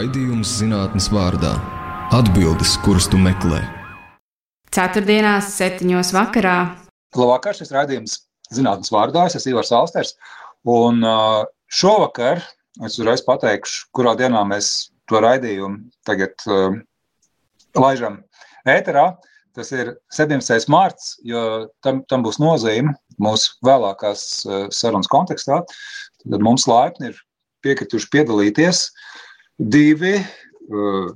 Raidījums zinātnes vārdā - atbildes, kuras tu meklē. Ceturtdienās, septiņos vakarā. Labvakar, šis raidījums zinātnes vārdā. Es esmu Ivars Austers. Un šovakar es uzreiz pateikšu, kurā dienā mēs to raidījumu tagad uh, laižam ēterā. Tas ir 17. mārts, jo tam, tam būs nozīme mūsu vēlākās uh, sarunas kontekstā. Tad mums laipni ir piekrituši piedalīties divi uh,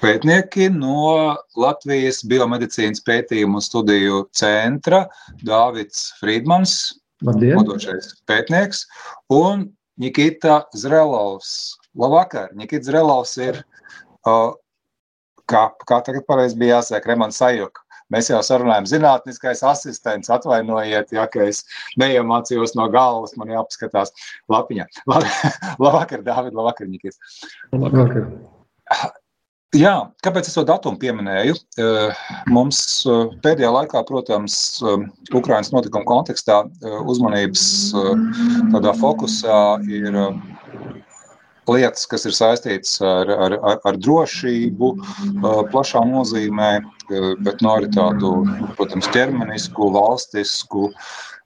pētnieki no Latvijas biomedicīnas pētījumu studiju centra - Dārvids Friedmans, vadošais pētnieks, un Nikita Zrelovs. Labvakar! Nikita Zrelovs ir, uh, kā, kā tagad pareizi bija jāsaka, Remans Sajuka. Mēs jau sarunājam, zinātniskais asistents, atvainojiet, ja es neiemācījos no galvas, man jāpaskatās lapiņā. Labvakar, Dāvid, labvakar, Nikis. Labvakar. Jā, kāpēc es to datumu pieminēju? Mums pēdējā laikā, protams, Ukraiņas notikuma kontekstā uzmanības tādā fokusā ir lietas, kas ir saistītas ar, ar, ar, ar drošību, plašā nozīmē, bet no arī tādu, protams, ķermenisku, valstisku.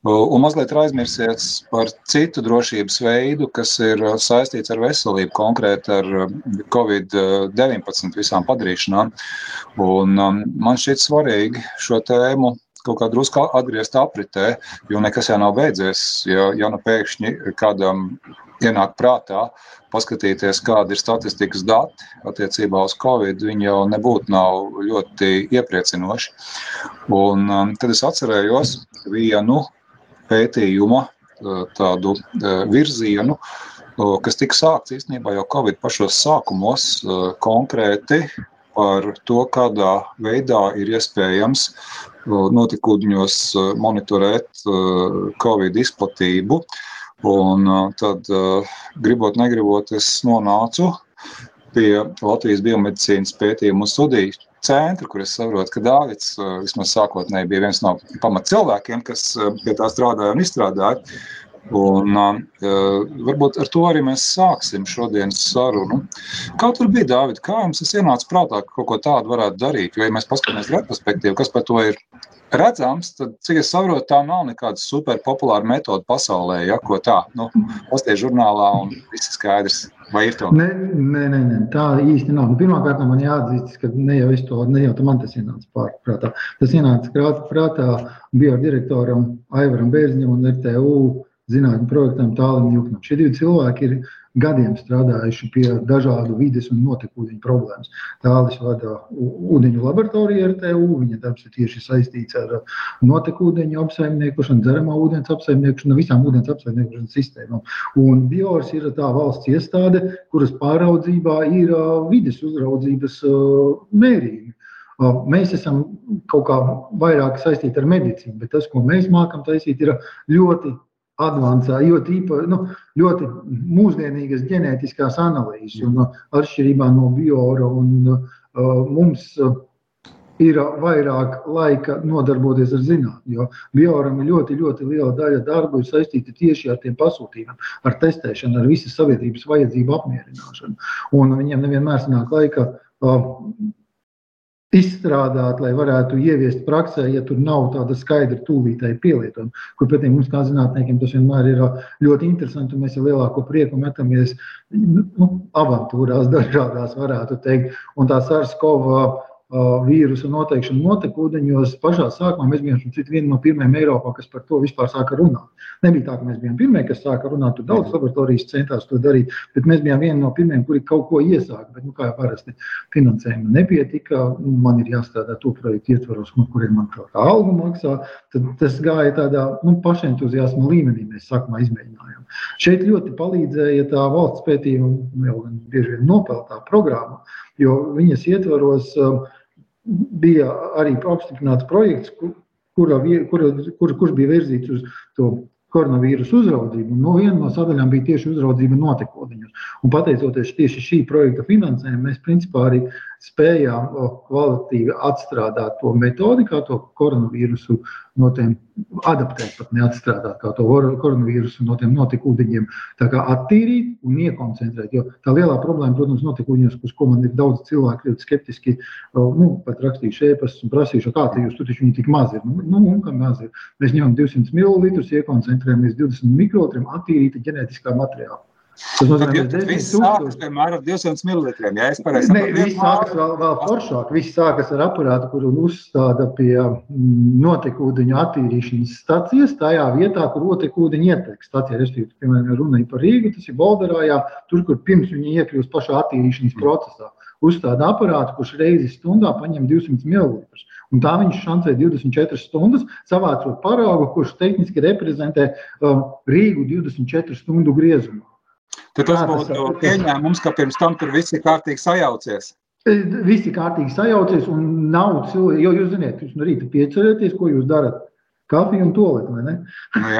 Un mazliet ir aizmirsies par citu drošības veidu, kas ir saistīts ar veselību, konkrēti ar Covid-19 visām padarīšanām. Un man šķiet svarīgi šo tēmu kaut kā drusku atgriezt apritē, jo nekas jau nav beidzies. Ja, ja nu pēkšņi kādam ienāk prātā paskatīties, kāda ir statistikas dati attiecībā uz Covid, viņi jau nebūtu nav ļoti iepriecinoši. Un um, tad es atcerējos vienu pētījuma uh, tādu uh, virzienu, uh, kas tika sākts īstenībā jau Covid pašos sākumos konkrēti par to, kādā veidā ir iespējams notikūdeņos monitorēt Covid izplatību. Un tad, gribot, negribot, es nonācu pie Latvijas biomedicīnas pētījumu studiju centra, kur es saprotu, ka Dārvids vismaz sākotnēji bija viens no pamat cilvēkiem, kas pie tā strādāja un izstrādāja. Un, uh, varbūt ar to arī mēs sāksim šodienas sarunu. Kā tur bija, Dārvid, kā jums tas ienāca prātā, ka kaut ko tādu varētu darīt? Jo, ja mēs paskatāmies retrospektīvi, kas par to ir redzams, tad, cik es saprotu, tā nav nekāda superpopulāra metode pasaulē, ja ko tā, nu, pasties žurnālā un viss skaidrs. Vai ir tā? Nē, nē, nē, nē, tā īsti nav. Nu, Pirmkārt, man jāatzīst, ka ne jau, to, ne jau man tas ienāca prātā. Tas ienāca prātā bio direktoram Aivaram Bērziņam un RTU zinātņu projektam Tālim Juknam. Šie divi cilvēki ir gadiem strādājuši pie dažādu vides un notekūdeņu problēmas. Tālis vada ūdeņu laboratoriju RTU, viņa darbs ir tieši saistīts ar notekūdeņu apsaimniekošanu, dzeramā ūdens apsaimniekošanu, visām ūdens apsaimniekošanas sistēmām. Un Biors ir tā valsts iestāde, kuras pāraudzībā ir vides uzraudzības mērījumi. Mēs esam kaut kā vairāk saistīti ar medicīnu, bet tas, ko mēs mākam taisīt, ir ļoti advancā, ļoti, īpa, nu, ļoti mūsdienīgas ģenētiskās analīzes. Un, uh, atšķirībā no biora un, uh, mums uh, ir vairāk laika nodarboties ar zinātnē. Jo bioram ir ļoti, ļoti liela daļa darbu saistīta tieši ar tiem pasūtījumiem, ar testēšanu, ar visas sabiedrības vajadzību apmierināšanu. Un viņiem nevienmēr sanāk laika. Uh, izstrādāt, lai varētu ieviest praksē, ja tur nav tāda skaidra tūlītēja pielietojuma. Kur pretī mums, kā zinātniekiem, tas vienmēr ir ļoti interesanti. Mēs ar lielāko prieku metamies nu, avantūrās, dažādās, varētu teikt. Un tā SARS-CoV vīrusu noteikšanu notekūdeņos. Pašā sākumā mēs bijām viena no pirmajām Eiropā, kas par to vispār sāka runāt. Nebija tā, ka mēs bijām pirmie, kas sāka runāt, tur daudz laboratorijas centās to darīt, bet mēs bijām viena no pirmajām, kuri kaut ko iesāka. Bet, nu, kā jau parasti, finansējuma nepietika. Nu, man ir jāstrādā to projektu ietvaros, no kuriem man kaut kā alga maksā. Tad tas gāja tādā nu, pašentuziasma līmenī. Mēs sākumā izmēģinājām. Šeit ļoti palīdzēja tā valsts pētījuma, jau bieži vien nopeltā programma, jo viņas ietvaros uh, bija arī apstiprināts projekts, kura, kura, kur, kurš bija virzīts uz to koronavīrusu uzraudzību. No viena no sadaļām bija tieši uzraudzība notekūdeņos. Un pateicoties tieši šī projekta finansējumam, mēs principā arī spējām kvalitīvi atstrādāt to metodi, kā to koronavīrusu no tiem adaptēt, pat neatstrādāt, kā to koronavīrusu no tiem notikūdeņiem, attīrīt un iekoncentrēt. Jo tā lielā problēma, protams, notikūdeņos, uz ko man ir daudz cilvēku ļoti skeptiski, nu, pat rakstījuši ēpastus un prasījuši, kā tie jūs tur taču viņi tik maz ir. Nu, nu, un maz ir. Mēs ņemam 200 ml, iekoncentrējamies 20 mikrolitriem attīrīta ģenētiskā materiāla. Tas nozīmē, ka viss sākas piemēram ar 200 ml. Ja es pareizi saprotu, viss sākas vēl, vēl foršāk. Viss sākas ar aparātu, kuru uzstāda pie mm, notekūdeņu attīrīšanas stacijas, tajā vietā, kur notekūdeņi ietek. Stacijā, respektīvi, piemēram, runāja par Rīgu, tas ir Bolderājā, tur, kur pirms viņi iekļūst pašā attīrīšanas procesā. Uzstāda aparātu, kurš reizi stundā paņem 200 ml. Un tā viņš šancē 24 stundas, savācot paraugu, kurš tehniski reprezentē uh, Rīgu 24 stundu griezumā. Tad tas būtu pieņēmums, ka pirms tam tur viss ir kārtīgi sajaucies. E, visi kārtīgi sajaucies, un nav cilvēku, jo jūs zināt, jūs no rīta piecerieties, ko jūs darat. Kafiju un toleti, vai ne?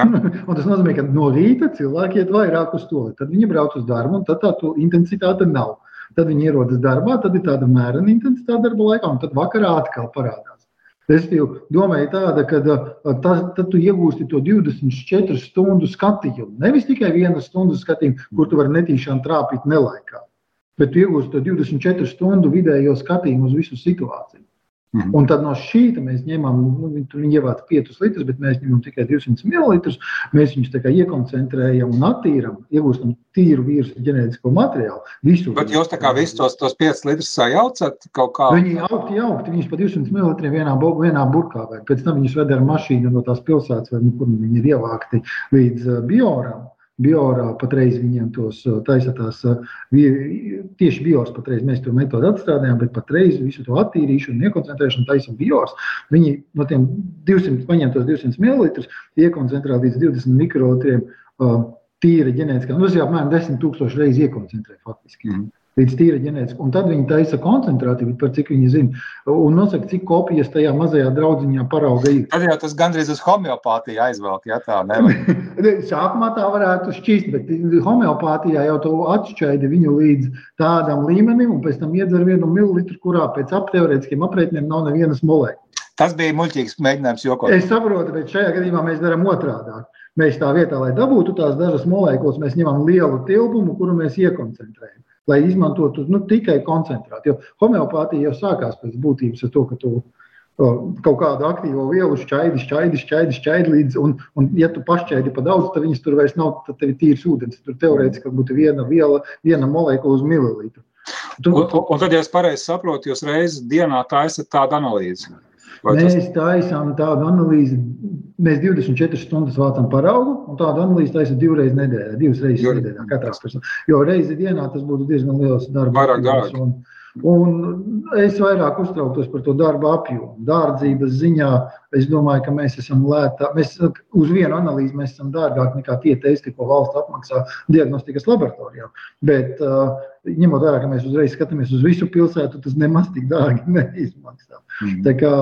Nu, un tas nozīmē, ka no rīta cilvēki iet vairāk uz toleti. Tad viņi brauc uz darbu, un tad tā intensitāte nav. Tad viņi ierodas darbā, tad ir tāda mērena intensitāte darba laikā, un tad vakarā atkal parādās. Respektīvi, doma ir tāda, ka tas, tad tu iegūsti to 24 stundu skatījumu. Nevis tikai vienu stundu skatījumu, kur tu vari netīšām trāpīt nelaikā, bet tu iegūsti to 24 stundu vidējo skatījumu uz visu situāciju. Mhm. Un tad no šī mēs ņemam, nu, viņi ievāc 5 litrus, bet mēs ņemam tikai 200 ml. Mēs viņus tā kā iekoncentrējam un attīram, iegūstam tīru vīrusu ģenētisko materiālu. Visu, bet jūs tā kā visus tos, tos 5 litrus sajaucat kaut kā? Viņi augti, augti, viņus pa 200 ml vienā, vienā burkā, vai pēc tam viņus ved ar mašīnu no tās pilsētas, vai nu, kur viņi ir ievākti līdz uh, bioram. Biorā patreiz viņiem tos uh, taisa tās, uh, tieši biors patreiz mēs to metodu atstrādājam, bet patreiz visu to attīrīšanu un iekoncentrēšanu taisa biors. Viņi no tiem 200, paņem tos 200 ml, iekoncentrē līdz 20 mikrolitriem uh, tīra ģenētiskā. Nu, tas jau apmēram 10 tūkstoši reizes iekoncentrē faktiski. Mm līdz tīra ģenētiski. Un tad viņi taisa koncentrāciju, par cik viņi zina, un nosaka, cik kopijas tajā mazajā draudziņā parauga ir. Tad jau tas gandrīz uz homeopātiju aizvelk, ja tā nevajag. Sākumā tā varētu šķist, bet homeopātijā jau to atšķaidi viņu līdz tādam līmenim, un pēc tam iedzer vienu mililitru, kurā pēc apteorētiskiem aprēķiniem nav nevienas molekulas. Tas bija muļķīgs mēģinājums jokot. Es saprotu, bet šajā gadījumā mēs darām otrādi. Mēs tā vietā, lai dabūtu tās dažas molekulas, mēs ņemam lielu tilpumu, kuru mēs iekoncentrējam lai izmantotu nu, tikai koncentrātu. Jo homeopātija jau sākās pēc būtības ar to, ka tu kaut kādu aktīvo vielu šķaidi, šķaidi, šķaidi, šķaidi līdz, un, un ja tu pašķaidi pa daudz, tad viņas tur vairs nav, tad tev ir tīrs ūdens. Tur teorētiski būtu viena viela, viena molekula uz mililitru. Tu, un, un, tad, ja es pareizi saprotu, jūs reizes dienā taisat tādu analīzi. Vai mēs tas... taisām tādu analīzi. Mēs 24 stundas vācam paraugu, un tādu analīzi taisām divreiz nedēļā, divas reizes jo... nedēļā. Katrā personā. Jo reizi dienā tas būtu diezgan liels darbs. Vairāk dārgi. Un es vairāk uztrauktos par to darbu apjomu. Dārdzības ziņā es domāju, ka mēs esam lētā. Mēs uz vienu analīzi mēs esam dārgāki nekā tie testi, ko valsts apmaksā diagnostikas laboratorijām. Bet, uh, ņemot vērā, ka mēs uzreiz skatāmies uz visu pilsētu, tas nemaz tik dārgi neizmaksā. Mm. Tā kā,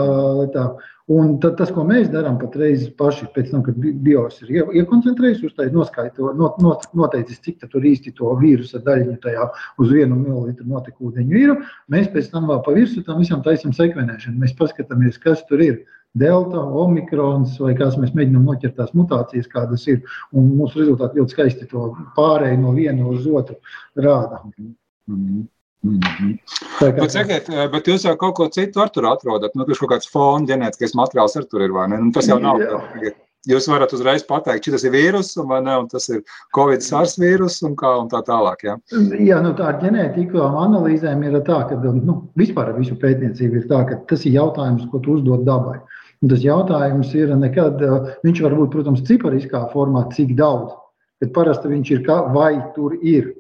tā. Un tad, tas, ko mēs darām patreiz paši, pēc tam, kad bios ir iekoncentrējis, uz tā noskaidro, not, not, noteicis, cik tur īsti to vīrusa daļiņu tajā uz vienu mililitru notekūdeņu ir, mēs pēc tam vēl pa virsmu tam visam taisam sekvenēšanu. Mēs paskatāmies, kas tur ir. Delta, omikrons, vai kāds mēs mēģinām noķert tās mutācijas, kādas ir. Un mūsu rezultāti ļoti skaisti to pārēju no viena uz otru rāda. Mm -hmm. Mm -hmm. bet, sakiet, eh, bet jūs jau kaut ko citu ar tur atrodat. Nu, tur kaut kāds fona ģenētiskais materiāls ar tur ir, vai ne? Nu, tas jau nav. Jā. Jūs varat uzreiz pateikt, šis ir vīrus, vai ne, un tas ir Covid-19 vīrus, un, kā, un tā tālāk. Jā, jā nu, tā ar ģenētiskām analīzēm ir tā, ka nu, vispār visu pētniecību ir tā, ka tas ir jautājums, ko tu uzdod dabai. Un tas jautājums ir nekad, eh, viņš var būt, protams, cipariskā formā, cik daudz, bet parasti viņš ir kā vai tur ir.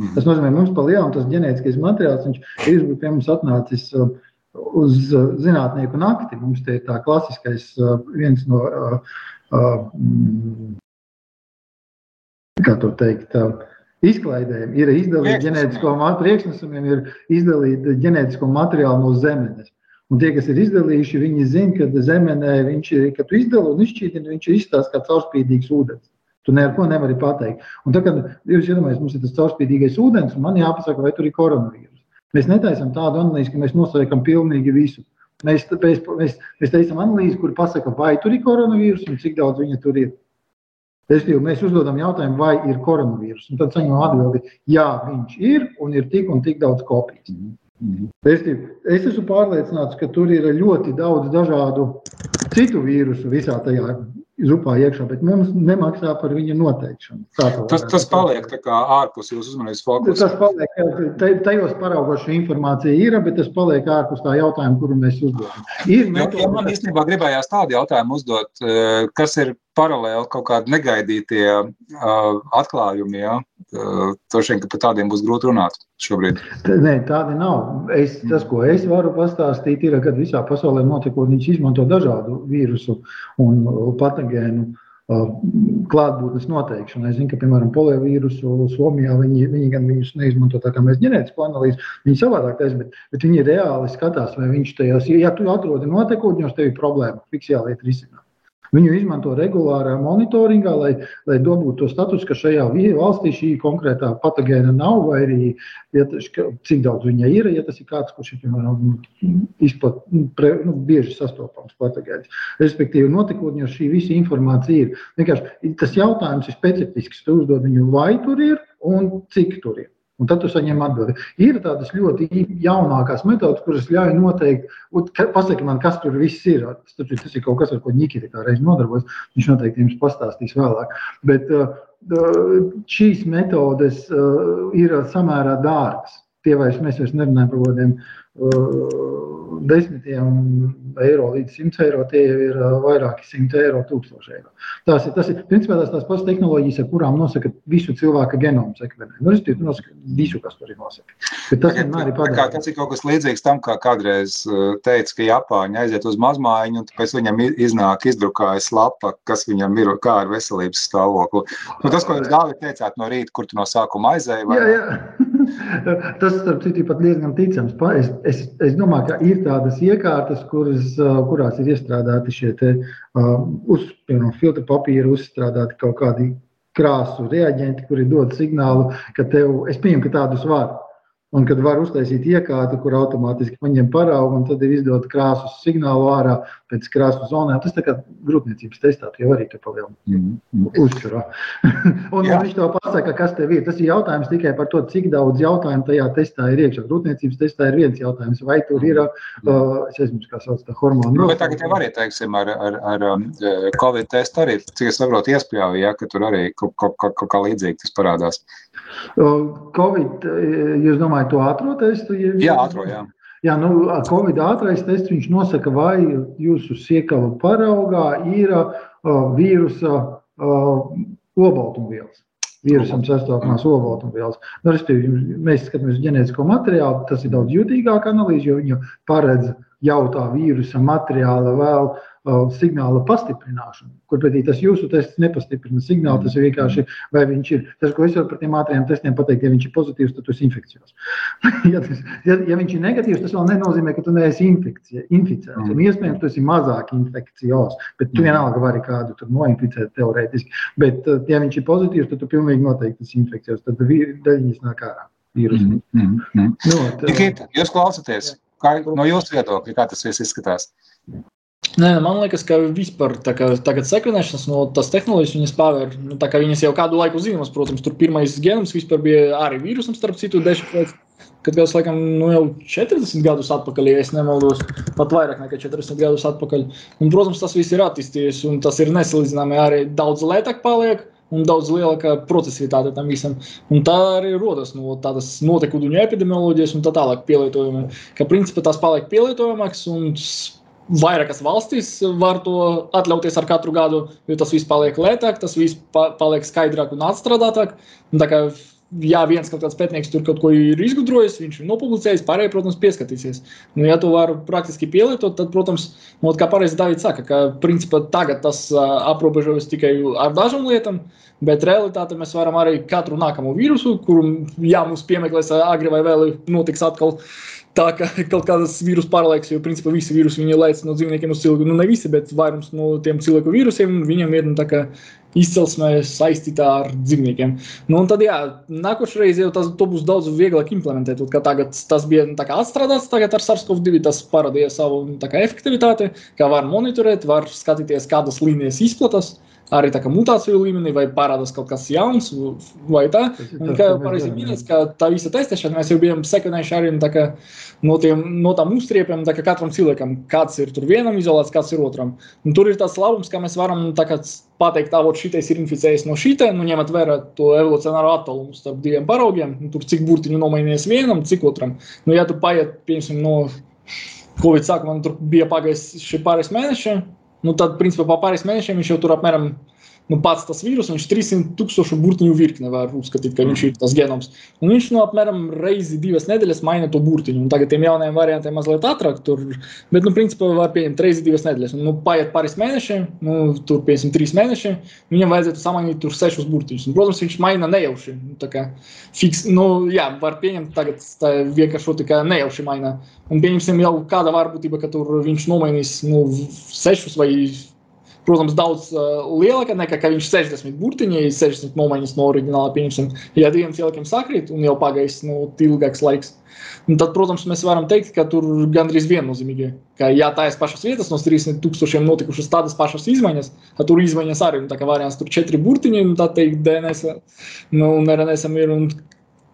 Mm. Tas nozīmē, ka mums pa lielam tas ģenētiskais materiāls ir pie mums atnācis uh, uz uh, zinātnieku nakti. Mums te ir tā klasiskais viens no, mm, kā to teikt, izklaidēm ir izdalīt ģenētisko priekšnesumiem, ir izdalīt ģenētisko materiālu no zemes. Un tie, kas ir izdalījuši, viņi zina, ka zemenē viņš ir, kad tu izdali un izšķīdini, viņš ir izstāsts kā caurspīdīgs ūdens. Tu neko nevari pateikt. Un tad, kad jūs iedomājaties, mums ir tas caurspīdīgais ūdens, un man jāpasaka, vai tur ir koronavīruss. Mēs netaisām tādu analīzi, ka mēs nosakām pilnīgi visu. Mēs, mēs, mēs, mēs taisām analīzi, kur pasaka, vai tur ir koronavīruss un cik daudz viņa tur ir. Respektīvi, mēs uzdodam jautājumu, vai ir koronavīruss. Un tad saņemam atbildi, jā, viņš ir un ir tik un tik daudz kopijas. Mm -hmm. Respektīvi, es esmu pārliecināts, ka tur ir ļoti daudz dažādu citu vīrusu visā tajā zupā iekšā, bet mums nemaksā par viņa noteikšanu. Tas, tas paliek ārpus jūsu uzmanības fokusa. Tas paliek, tajos paraugoša informācija ir, bet tas paliek ārpus tā jautājuma, kuru mēs uzdodam. Ir metode, ja man īstenībā gribējās tādu jautājumu uzdot, eh, kas ir paralēli kaut kādi negaidītie uh, atklājumi. Ja? Uh, vien, ka par tādiem būs grūti runāt šobrīd. Nē, tādi nav. Es, tas, ko es varu pastāstīt, ir, ka visā pasaulē notikot, viņš izmanto dažādu vīrusu un patogēnu uh, klātbūtnes noteikšanu. Es zinu, ka, piemēram, poliovīrusu Somijā viņi, viņi gan viņus neizmanto tā kā mēs ģenētisko analīzi, viņi savādāk taisa, bet, bet viņi reāli skatās, vai viņš tajās, ja tu atrodi notekūtņos, tev ir problēma, fiks jāliet risināt. Viņu izmanto regulārā monitoringā, lai, lai dabūtu to statusu, ka šajā valstī šī konkrētā patogēna nav, vai arī ja, cik daudz viņa ir. Ja tas ir kāds, kurš ir piemēram, izplat, nu, pre, nu, bieži sastopams patogēns. Respektīvi, notikotņos šī visa informācija ir. Vienkārši tas jautājums ir specifisks. Tu uzdod viņu, vai tur ir un cik tur ir. Un tad tu saņem atbildi. Ir tādas ļoti jaunākās metodas, kuras ļauj noteikt, pasakiet man, kas tur viss ir. Tas ir kaut kas, ar ko Nikita kā reiz nodarbojas. Viņš noteikti jums pastāstīs vēlāk. Bet uh, šīs metodes uh, ir samērā dārgas. Tie vairs mēs vairs nerunājam par kaut kādiem desmitiem eiro līdz 100 eiro, tie ir vairāki simti eiro, tūkstoši eiro. Tās ir, tas ir principā tās, tās pašas tehnoloģijas, ar kurām nosaka visu cilvēka genomu sekvenē. Nu, es tikai nosaka visu, kas tur ir nosaka. Bet tas vienmēr ir padarīts. Tas ir kaut kas līdzīgs tam, kā kādreiz teica, ka Japāņi aiziet uz mazmājiņu, un pēc viņam iznāk izdrukājas lapa, kas viņam ir, kā ar veselības stāvokli. Nu, tas, ko jūs Dāvi teicāt no rīta, kur tu no sākuma aizēji. Vai... Jā, jā. tas, starp citu, pat diezgan ticams. Es, es, es domāju, ka ir tādas iekārtas, kuras kuras, kurās ir iestrādāti šie te, uz, piemēram, filtra papīra, uzstrādāti kaut kādi krāsu reaģenti, kuri dod signālu, ka tev, es pieņemu, ka tādus var. Un kad var uztaisīt iekārtu, kur automātiski paņem paraugu, un tad ir izdot krāsu signālu ārā pēc krāsu zonām. Tas tā kā grūtniecības testā jau arī tur palielinās mm -hmm. uzturā. un Jā. viņš to pasaka, kas tev ir. Tas ir jautājums tikai par to, cik daudz jautājumu tajā testā ir iekšā. Grūtniecības testā ir viens jautājums, vai tur ir, uh, es nezinu, kā sauc tā hormonu. Nu, bet tagad jau arī, teiksim, ar, ar, ar um, Covid testu arī, cik es saprotu, iespļauju, ja, ka tur arī kaut kā līdzīgi tas parādās. Covid, jūs domājat, to ātrā testu? Ja jā, ātrā. Jā. Jā, nu, Covid ātrākais tests viņš nosaka, vai jūsu siekava paraugā ir uh, vīrusa uh, obaltumvielas. Vīrusam sastopamās obaltumvielas. Nu, mēs skatāmies uz ģenētisko materiālu, tas ir daudz jutīgāk analīze, jo viņi paredz jau tā vīrusa materiāla vēl uh, signāla pastiprināšanu. Kur pretī tas jūsu tests nepastiprina signālu, tas ir vienkārši, vai viņš ir. Tas, ko es varu par tiem ātriem testiem pateikt, ja viņš ir pozitīvs, tad tu esi infekcijos. ja, tas, ja, ja viņš ir negatīvs, tas vēl nenozīmē, ka tu neesi infikcija, inficēts. Mm. Iespējams, tu esi mazāk infekcijos, bet tu mm. vienalga vari kādu tur noinficēt teorētiski. Bet, ja viņš ir pozitīvs, tad tu pilnīgi noteikti esi infekcijos. Tad daļiņas nāk ārā. Mm, mm, mm. No, tā... Nikita, jūs klausāties, kā, no jūsu viedokļa, kā tas viss izskatās? Nē, man liekas, ka vispār kā, tagad sekvenēšanas no tās tehnoloģijas viņas pavēr. Nu, tā kā viņas jau kādu laiku zināmas, protams, tur pirmais genoms vispār bija arī vīrusam, starp citu, dešifrēts. Kad jau, laikam, nu, jau 40 gadus atpakaļ, ja nemaldos, pat vairāk nekā 40 gadus atpakaļ. Un, protams, tas viss ir attīstījies, un tas ir nesalīdzināmi arī daudz lētāk paliek un daudz lielāka procesivitāte tam visam. Un tā arī rodas no tādas notekūdu epidemioloģijas un tā tālāk pielietojuma. Ka principā tās paliek pielietojamākas un Vairākas valstis var to atļauties ar katru gadu, jo tas viss paliek lētāk, tas viss paliek skaidrāk un atstrādātāk. Un kā, ja viens kaut kāds pētnieks tur kaut ko ir izgudrojis, viņš ir nopublicējis, pārējie, protams, pieskatīsies. Nu, ja to var praktiski pielietot, tad, protams, no, kā pareizi Dārvids saka, ka principā tagad tas uh, aprobežojas tikai ar dažām lietām, bet realitāte mēs varam arī katru nākamo vīrusu, kuru, ja mums piemeklēs agri vai vēl, notiks atkal tā kā kaut kādas vīrusu pārlaiks, jo principā visi vīrusi viņi laic no dzīvniekiem uz cilvēku. Nu, ne visi, bet vairums no tiem cilvēku vīrusiem viņam ir nu, izcelsmē saistītā ar dzīvniekiem. Nu, un tad, jā, nākošais jau tas būs daudz vieglāk implementēt. Kā tagad tas bija nu, atstrādāts, tagad ar SARS-CoV-2 tas parādīja savu nu, kā, efektivitāti, kā var monitorēt, var skatīties, kādas līnijas izplatās. Arī tā mutāciju līmenī, vai parādās kaut kas jauns, vai tā. Un, kā jau pareizi minēts, ka tā visa testēšana mēs jau bijām sekvenējuši arī kā, no, tiem, no tām uztriepiem, tā kā katram cilvēkam, kāds ir tur vienam izolēts, kāds ir otram. Un tur ir tas labums, ka mēs varam kā, pateikt, ka šitais ir inficējis no šīta, nu, ņemot vērā to evolucionāro attālumu starp diviem paraugiem, tur cik burtiņu nomainījies vienam, cik otram. Nu, ja tu paiet, piemēram, no Covid sākuma, man tur bija pagājis šī pāris mēneši, nu, tad, principā, pa pāris mēnešiem viņš jau tur apmēram nu, pats tas vīrus, viņš 300 tūkstošu burtiņu virkni var uzskatīt, ka viņš ir tas genoms. Un viņš nu, apmēram reizi divas nedēļas maina to burtiņu. Un tagad tiem jaunajiem variantiem mazliet ātrāk, tur, bet, nu, principā var pieņemt reizi divas nedēļas. Un, nu, paiet pāris mēneši, nu, tur, piemēram, trīs mēneši, viņam vajadzētu samainīt tur sešus burtiņus. Un, protams, viņš maina nejauši. Nu, tā kā fiks, nu, jā, var pieņemt tagad tā vienkārši tikai nejauši maina. Un pieņemsim jau kāda varbūtība, ka tur viņš nomainīs nu, sešus vai protams, daudz uh, lielāka nekā viņš 60 burtiņi, 60 nomaiņas no oriģināla. Pieņemsim, ja diviem cilvēkiem sakrīt un jau pagājis nu, ilgāks laiks. Un tad, protams, mēs varam teikt, ka tur gandrīz viennozīmīgi, ka ja tās pašas vietas no 300 tūkstošiem notikušas tādas pašas izmaiņas, tad tur izmaiņas arī, un tā kā variants tur četri burtiņi, un tā teikt, DNS, nu, un RNS ir, un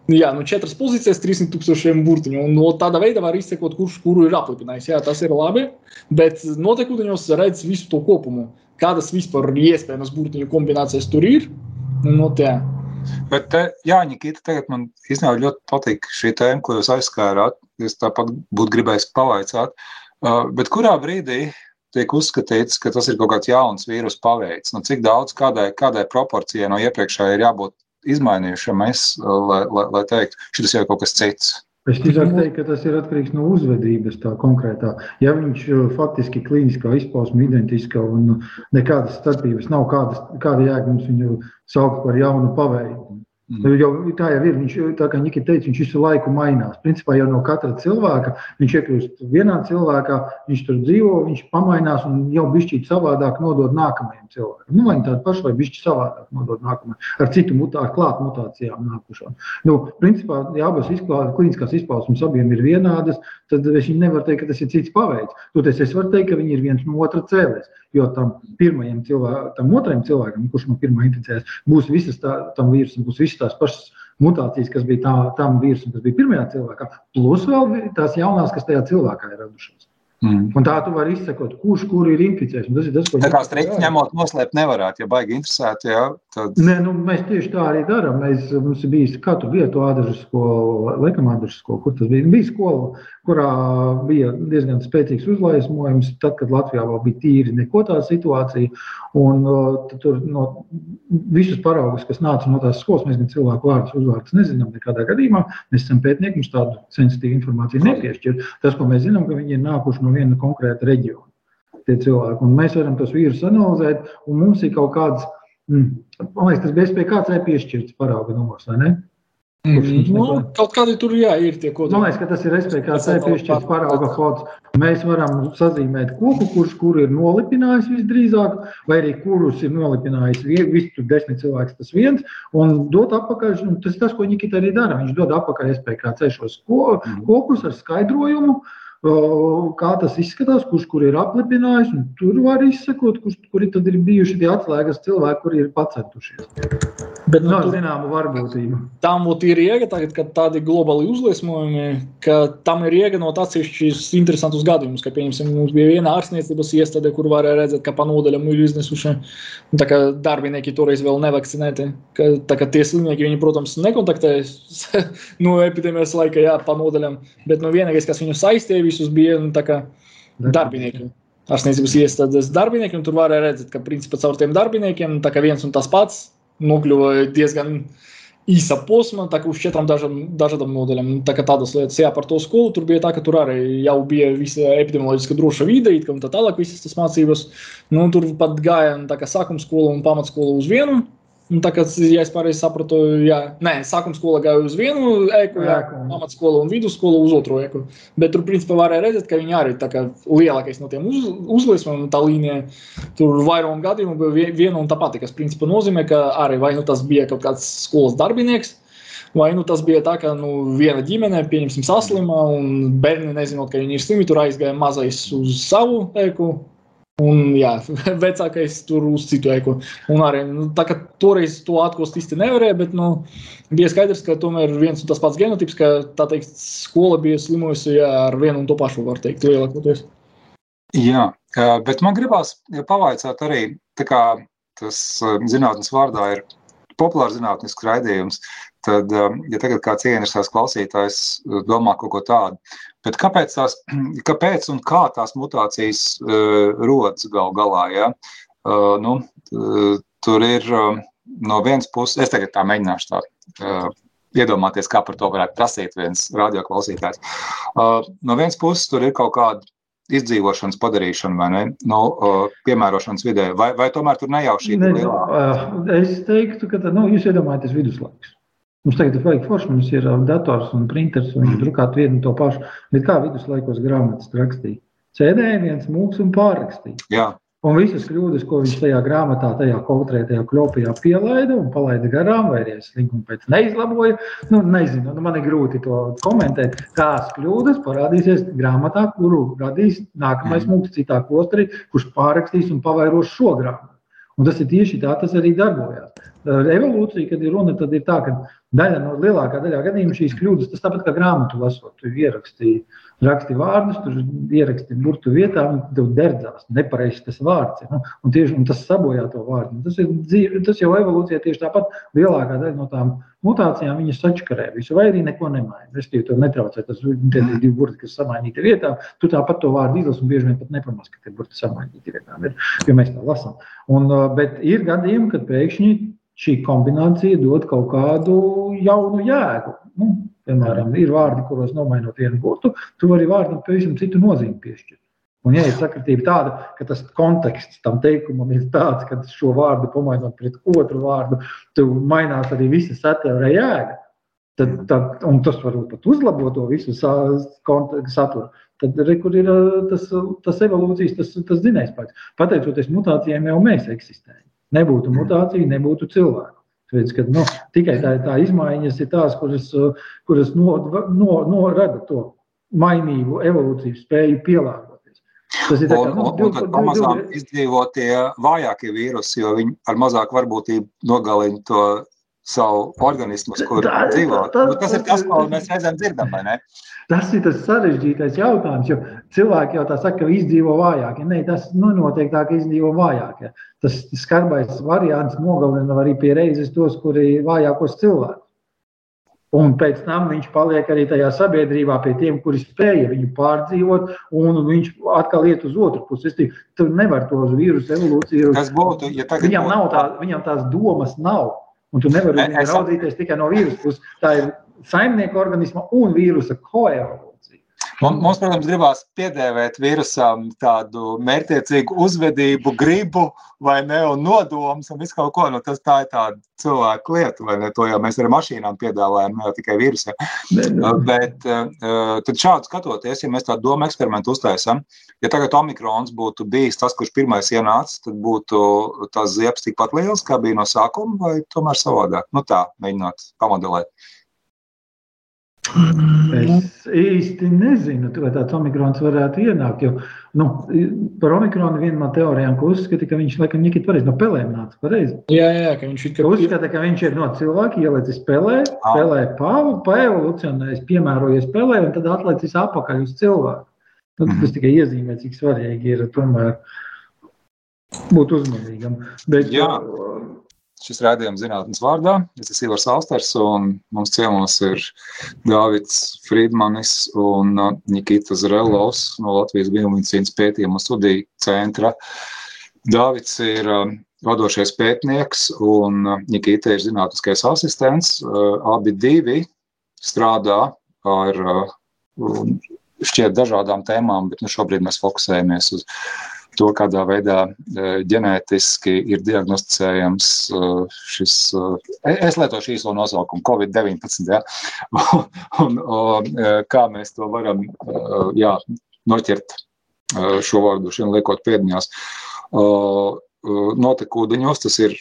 Jā, nu četras pozīcijas, 300 tūkstošiem burtiņu. Un no tāda veida var izsekot, kurš kuru ir aplipinājis. Jā, tas ir labi, bet noteikūdeņos redz visu to kopumu. Kādas vispār iespējamas burtiņu kombinācijas tur ir? Nu, no tā. Bet, jā, Nikita, tagad man īstenībā ļoti patīk šī tēma, ko jūs aizskārāt. Es tāpat būtu gribējis pavaicāt. Uh, bet kurā brīdī tiek uzskatīts, ka tas ir kaut kāds jauns vīrusu paveids? Nu, cik daudz, kādai, kādai proporcijai no iepriekšējai ir jābūt izmainījušamies, lai, lai, lai teiktu, šis jau ir kaut kas cits. Es drīzāk teiktu, ka tas ir atkarīgs no uzvedības tā konkrētā. Ja viņš uh, faktiski klīniskā izpausme identiska un nekādas starpības nav, kādas, kāda jēga mums viņu saukt par jaunu paveidu. Mm. Jau, tā jau ir. Viņš, tā kā Nikita teica, viņš visu laiku mainās. Principā jau no katra cilvēka viņš iekļūst vienā cilvēkā, viņš tur dzīvo, viņš pamainās un jau bišķīt savādāk nodod nākamajam cilvēkam. Nu, vai tādu pašu, vai bišķi savādāk nodod nākamajam, ar citu mutāciju, klāt mutācijām nākušām. Nu, principā, ja abas izklādes, klīniskās izpausmes abiem ir vienādas, tad es nevaru teikt, ka tas ir cits paveids. Toties es varu teikt, ka viņi ir viens no otra cēlēs. Jo tam pirmajam cilvēkam, tam otrajam cilvēkam, kurš no pirmā inficēs, būs visas tā, tam vīrusam, būs visas tās pašas mutācijas, kas bija tā, tam vīrusam, kas bija pirmajā cilvēkā, plus vēl tās jaunās, kas tajā cilvēkā ir radušās. Mm. Un tā tu vari izsekot, kurš kur ir inficējis. Tas ir tas, ko tā kā strikti ņemot, noslēpt nevarētu, ja baigi interesēti. Jā, tad... Nē, nu, mēs tieši tā arī darām. Mēs, mums ir bijis katru vietu ādažu skola, laikam ādažu skola, kur tas bija. Bija skola, kurā bija diezgan spēcīgs uzlaismojums, tad, kad Latvijā vēl bija tīri neko tā situācija. Un tur no visus paraugus, kas nāca no tās skolas, mēs gan cilvēku vārdus, uzvārdus nezinām nekādā gadījumā. Mēs esam pētnieki, mums tādu sensitīvu informāciju nepiešķir. Tas, ko mēs zinām, ka viņi ir nākuši no viena konkrēta reģiona. Mēs varam tos vīrusus analizēt, un mums ir kaut kāds, mm, man liekas, tas bija SPK, kāds ir piešķirts parauga numurs? Mm, nu, kaut kādi tur jā, ir tie kodoli. Man liekas, ka tas ir SPKC piešķirts parauga kods. Mēs varam sazīmēt koku, kurš kur ir nolipinājis visdrīzāk, vai arī kurus ir nolipinājis viss tur desmit cilvēks tas viens, un dot apakaļ, un tas ir tas, ko Nikita arī dara. Viņš dod apakaļ SPKC šos mm. kokus ar skaidrojumu, uh, kā tas izskatās, kurš kur ir aplipinājis. Tur var izsekot, kurš, kuri ir bijuši tie atslēgas cilvēki, kuri ir pacentušies. Bet nu, no, zināma varbūtība. Tam ir iega, tagad, kad tādi globāli uzliesmojumi, ka tam ir iega no atsevišķus interesantus gadījumus. Ka, pieņemsim, mums bija viena ārstniecības iestāde, kur varēja redzēt, ka pa nodaļam ir iznesuši darbinieki toreiz vēl nevakcinēti. Ka, tā kā tie slimnieki, viņi, protams, nekontaktējas no epidēmijas laika, jā, pa nodaļam. Bet nu, vienīgais, kas viņu saistīja, visus bija nu, kā, darbinieki. Ārstniecības iestādes darbinieki, un tur varēja redzēt, ka principā caur tiem darbiniekiem tā kā viens un tas pats nokļuva diezgan īsa posma, tā kā uz četrām dažam, dažādām nodaļām. Tā kā tādas lietas, jā, par to skolu tur bija tā, ka tur arī jau bija visa epidemioloģiska droša vide, it kā un tā tālāk visas tas mācības. Nu, tur pat gāja tā kā sākuma skola un pamatskola uz vienu Un tā kā, ja es pareizi sapratu, jā, nē, sākuma skola gāja uz vienu eku, jā, amatskola un vidusskola uz otru eku. Bet tur, principā, varēja redzēt, ka viņi arī ir lielākais no tiem uz, uzliesmiem un tā līnija. Tur vairāk gadījumu bija viena un tā pati, kas, principā, nozīmē, ka arī vai nu tas bija kaut kāds skolas darbinieks, Vai nu tas bija tā, ka nu, viena ģimene, pieņemsim, saslima, un bērni, nezinot, ka viņi ir slimi, tur aizgāja mazais uz savu eku, Un, jā, vecākais tur uz citu eku. Un arī nu, tā, toreiz to atklāt īsti nevarēja, bet nu, bija skaidrs, ka tomēr viens un tas pats genotips, ka tā teikt, skola bija slimojusi jā, ar vienu un to pašu, var teikt, lielākoties. Jā, bet man gribās pavaicāt arī, kā tas zinātnes vārdā ir populārs zinātnisks raidījums, tad, ja tagad kāds ieinteresēts klausītājs domā kaut ko tādu, Bet kāpēc, tās, kāpēc un kā tās mutācijas uh, rodas gal galā? Ja? Uh, nu, uh, tur ir uh, no vienas puses, es tagad tā mēģināšu tā. Uh, Iedomāties, kā par to varētu prasīt viens radioklausītājs. Uh, no vienas puses, tur ir kaut kāda izdzīvošanas padarīšana, vai ne? No, nu, uh, piemērošanas vidē, vai, vai tomēr tur nejaušība? Ne, uh, es teiktu, ka nu, jūs iedomājaties viduslaikus. Mums tagad ir vajag forši, mums ir dators un printers, un viņš drukāt vienu to pašu. Bet kā viduslaikos grāmatas rakstīja? Cēdēja viens mūks un pārrakstīja. Jā. Un visas kļūdas, ko viņš tajā grāmatā, tajā konkrētajā klopijā pielaida un palaida garām, vai arī es likumu pēc neizlaboju, nu, nezinu, nu, man ir grūti to komentēt. Tās kļūdas parādīsies grāmatā, kuru radīs nākamais mm. mūks citā klosterī, kurš pārrakstīs un pavairos šo grāmatu. Un tas ir tieši tā, tas arī darbojās. Evolūcija, kad ir runa, tad ir tā, ka daļa no lielākā daļā gadījumā šīs kļūdas, tas tāpat kā grāmatu lasot, tu ierakstīji raksti vārdus, tur ieraksti burtu vietā, un tev derdzās nepareizs tas vārds. Ja? Un, tieši, un tas sabojā to vārdu. Tas, ir dzīve, tas jau evolūcijā tieši tāpat lielākā daļa no tām mutācijām viņas sačkarē visu, vai arī neko nemaina. Es tev to netraucēju, tas ir divi burti, kas samainīti vietā. Tu tāpat to vārdu izlasi un bieži vien pat nepamās, ka tie burti samainīti vietā, bet, jo mēs tā lasām. Un, bet ir gadījumi, kad pēkšņi šī kombinācija dod kaut kādu jaunu jēgu. Nu, Piemēram, ir vārdi, kuros nomainot vienu burtu, tu vari vārdam pavisam citu nozīmi piešķirt. Un, ja ir sakritība tāda, ka tas konteksts tam teikumam ir tāds, ka šo vārdu pamainot pret otru vārdu, tad mainās arī visa satura jēga. Tad, tad, un tas varbūt pat uzlabo to visu saturu. Tad re, ir tas, tas evolūcijas, tas, tas zinājums. Pateicoties mutācijām, jau mēs eksistējam. Nebūtu mutācija, nebūtu cilvēku. Redz, ka, nu, tikai tā, tā izmaiņas ir tās, kuras, kuras no, no, no rada to mainību, evolūciju spēju pielāgoties. Tas ir tā, un, nu, un, un tad pamazām izdzīvo tie vājākie vīrusi, jo viņi ar mazāku varbūtību nogalina to savu organismu, kur tā, dzīvo. Tā, tā, nu, tas ir tas, ko mēs reizēm dzirdam? Tas ir tas sarežģītais jautājums, jo cilvēki jau tā saka, ka izdzīvo vājākie. Nē, tas nu, noteikti tā, ka izdzīvo vājākie. Tas skarbais variants nogalina arī pie reizes tos, kuri vājākos cilvēkus. Un pēc tam viņš paliek arī tajā sabiedrībā pie tiem, kuri spēja viņu pārdzīvot, un viņš atkal iet uz otru pusi. Es tur nevaru to uz vīrusu evolūciju. Tas būtu, ja tagad viņam, nav tā, viņam tās domas nav. Un tu nevari ne, raudzīties tikai no vīrusu puses. Tā ir saimnieka organisma un vīrusa koevolūcija. Mums, protams, gribās piedēvēt vīrusam tādu mērķiecīgu uzvedību, gribu vai ne, un nodomus un visu kaut ko. Nu, tas tā ir tāda cilvēka lieta, vai ne? To jau mēs ar mašīnām piedāvājam, ne tikai vīrusiem. Bet uh, tad šādi skatoties, ja mēs tādu domu eksperimentu uztaisam, ja tagad omikrons būtu bijis tas, kurš pirmais ienāca, tad būtu tās ziepes tikpat liels, kā bija no sākuma, vai tomēr savādāk? Nu tā, mēģinot pamodelēt. Es īsti nezinu, vai tāds omikrons varētu ienākt. Jo, nu, par omikronu viena no teorijām, ko uzskata, ka viņš laikam ir pareizi no pelēm nāca pareizi. Jā, jā, ka viņš ir. Ka uzskata, ka viņš ir no cilvēka ielicis pelē, pelē pāvu, paevolucionējis, piemērojies pelē un tad atlicis apakaļ uz cilvēku. Nu, tas mhm. tikai iezīmē, cik svarīgi ir tomēr būt uzmanīgam. Bet, jā. Šis rādījums zinātnes vārdā. Es esmu Ivars Alsters, un mums ciemos ir Dāvids Friedmanis un uh, Nikita Zrelovs no Latvijas Biomedicīnas pētījumu studiju centra. Dāvids ir um, vadošais pētnieks, un uh, Nikita ir zinātniskais asistents. Uh, abi divi strādā ar šķiet dažādām tēmām, bet nu, šobrīd mēs fokusējamies uz to, kādā veidā ģenētiski ir diagnosticējams šis, es lietošu īso nosaukumu, Covid-19, ja? un, un, un kā mēs to varam jā, noķert šo vārdu, šiem liekot pēdiņās. Notekūdeņos tas ir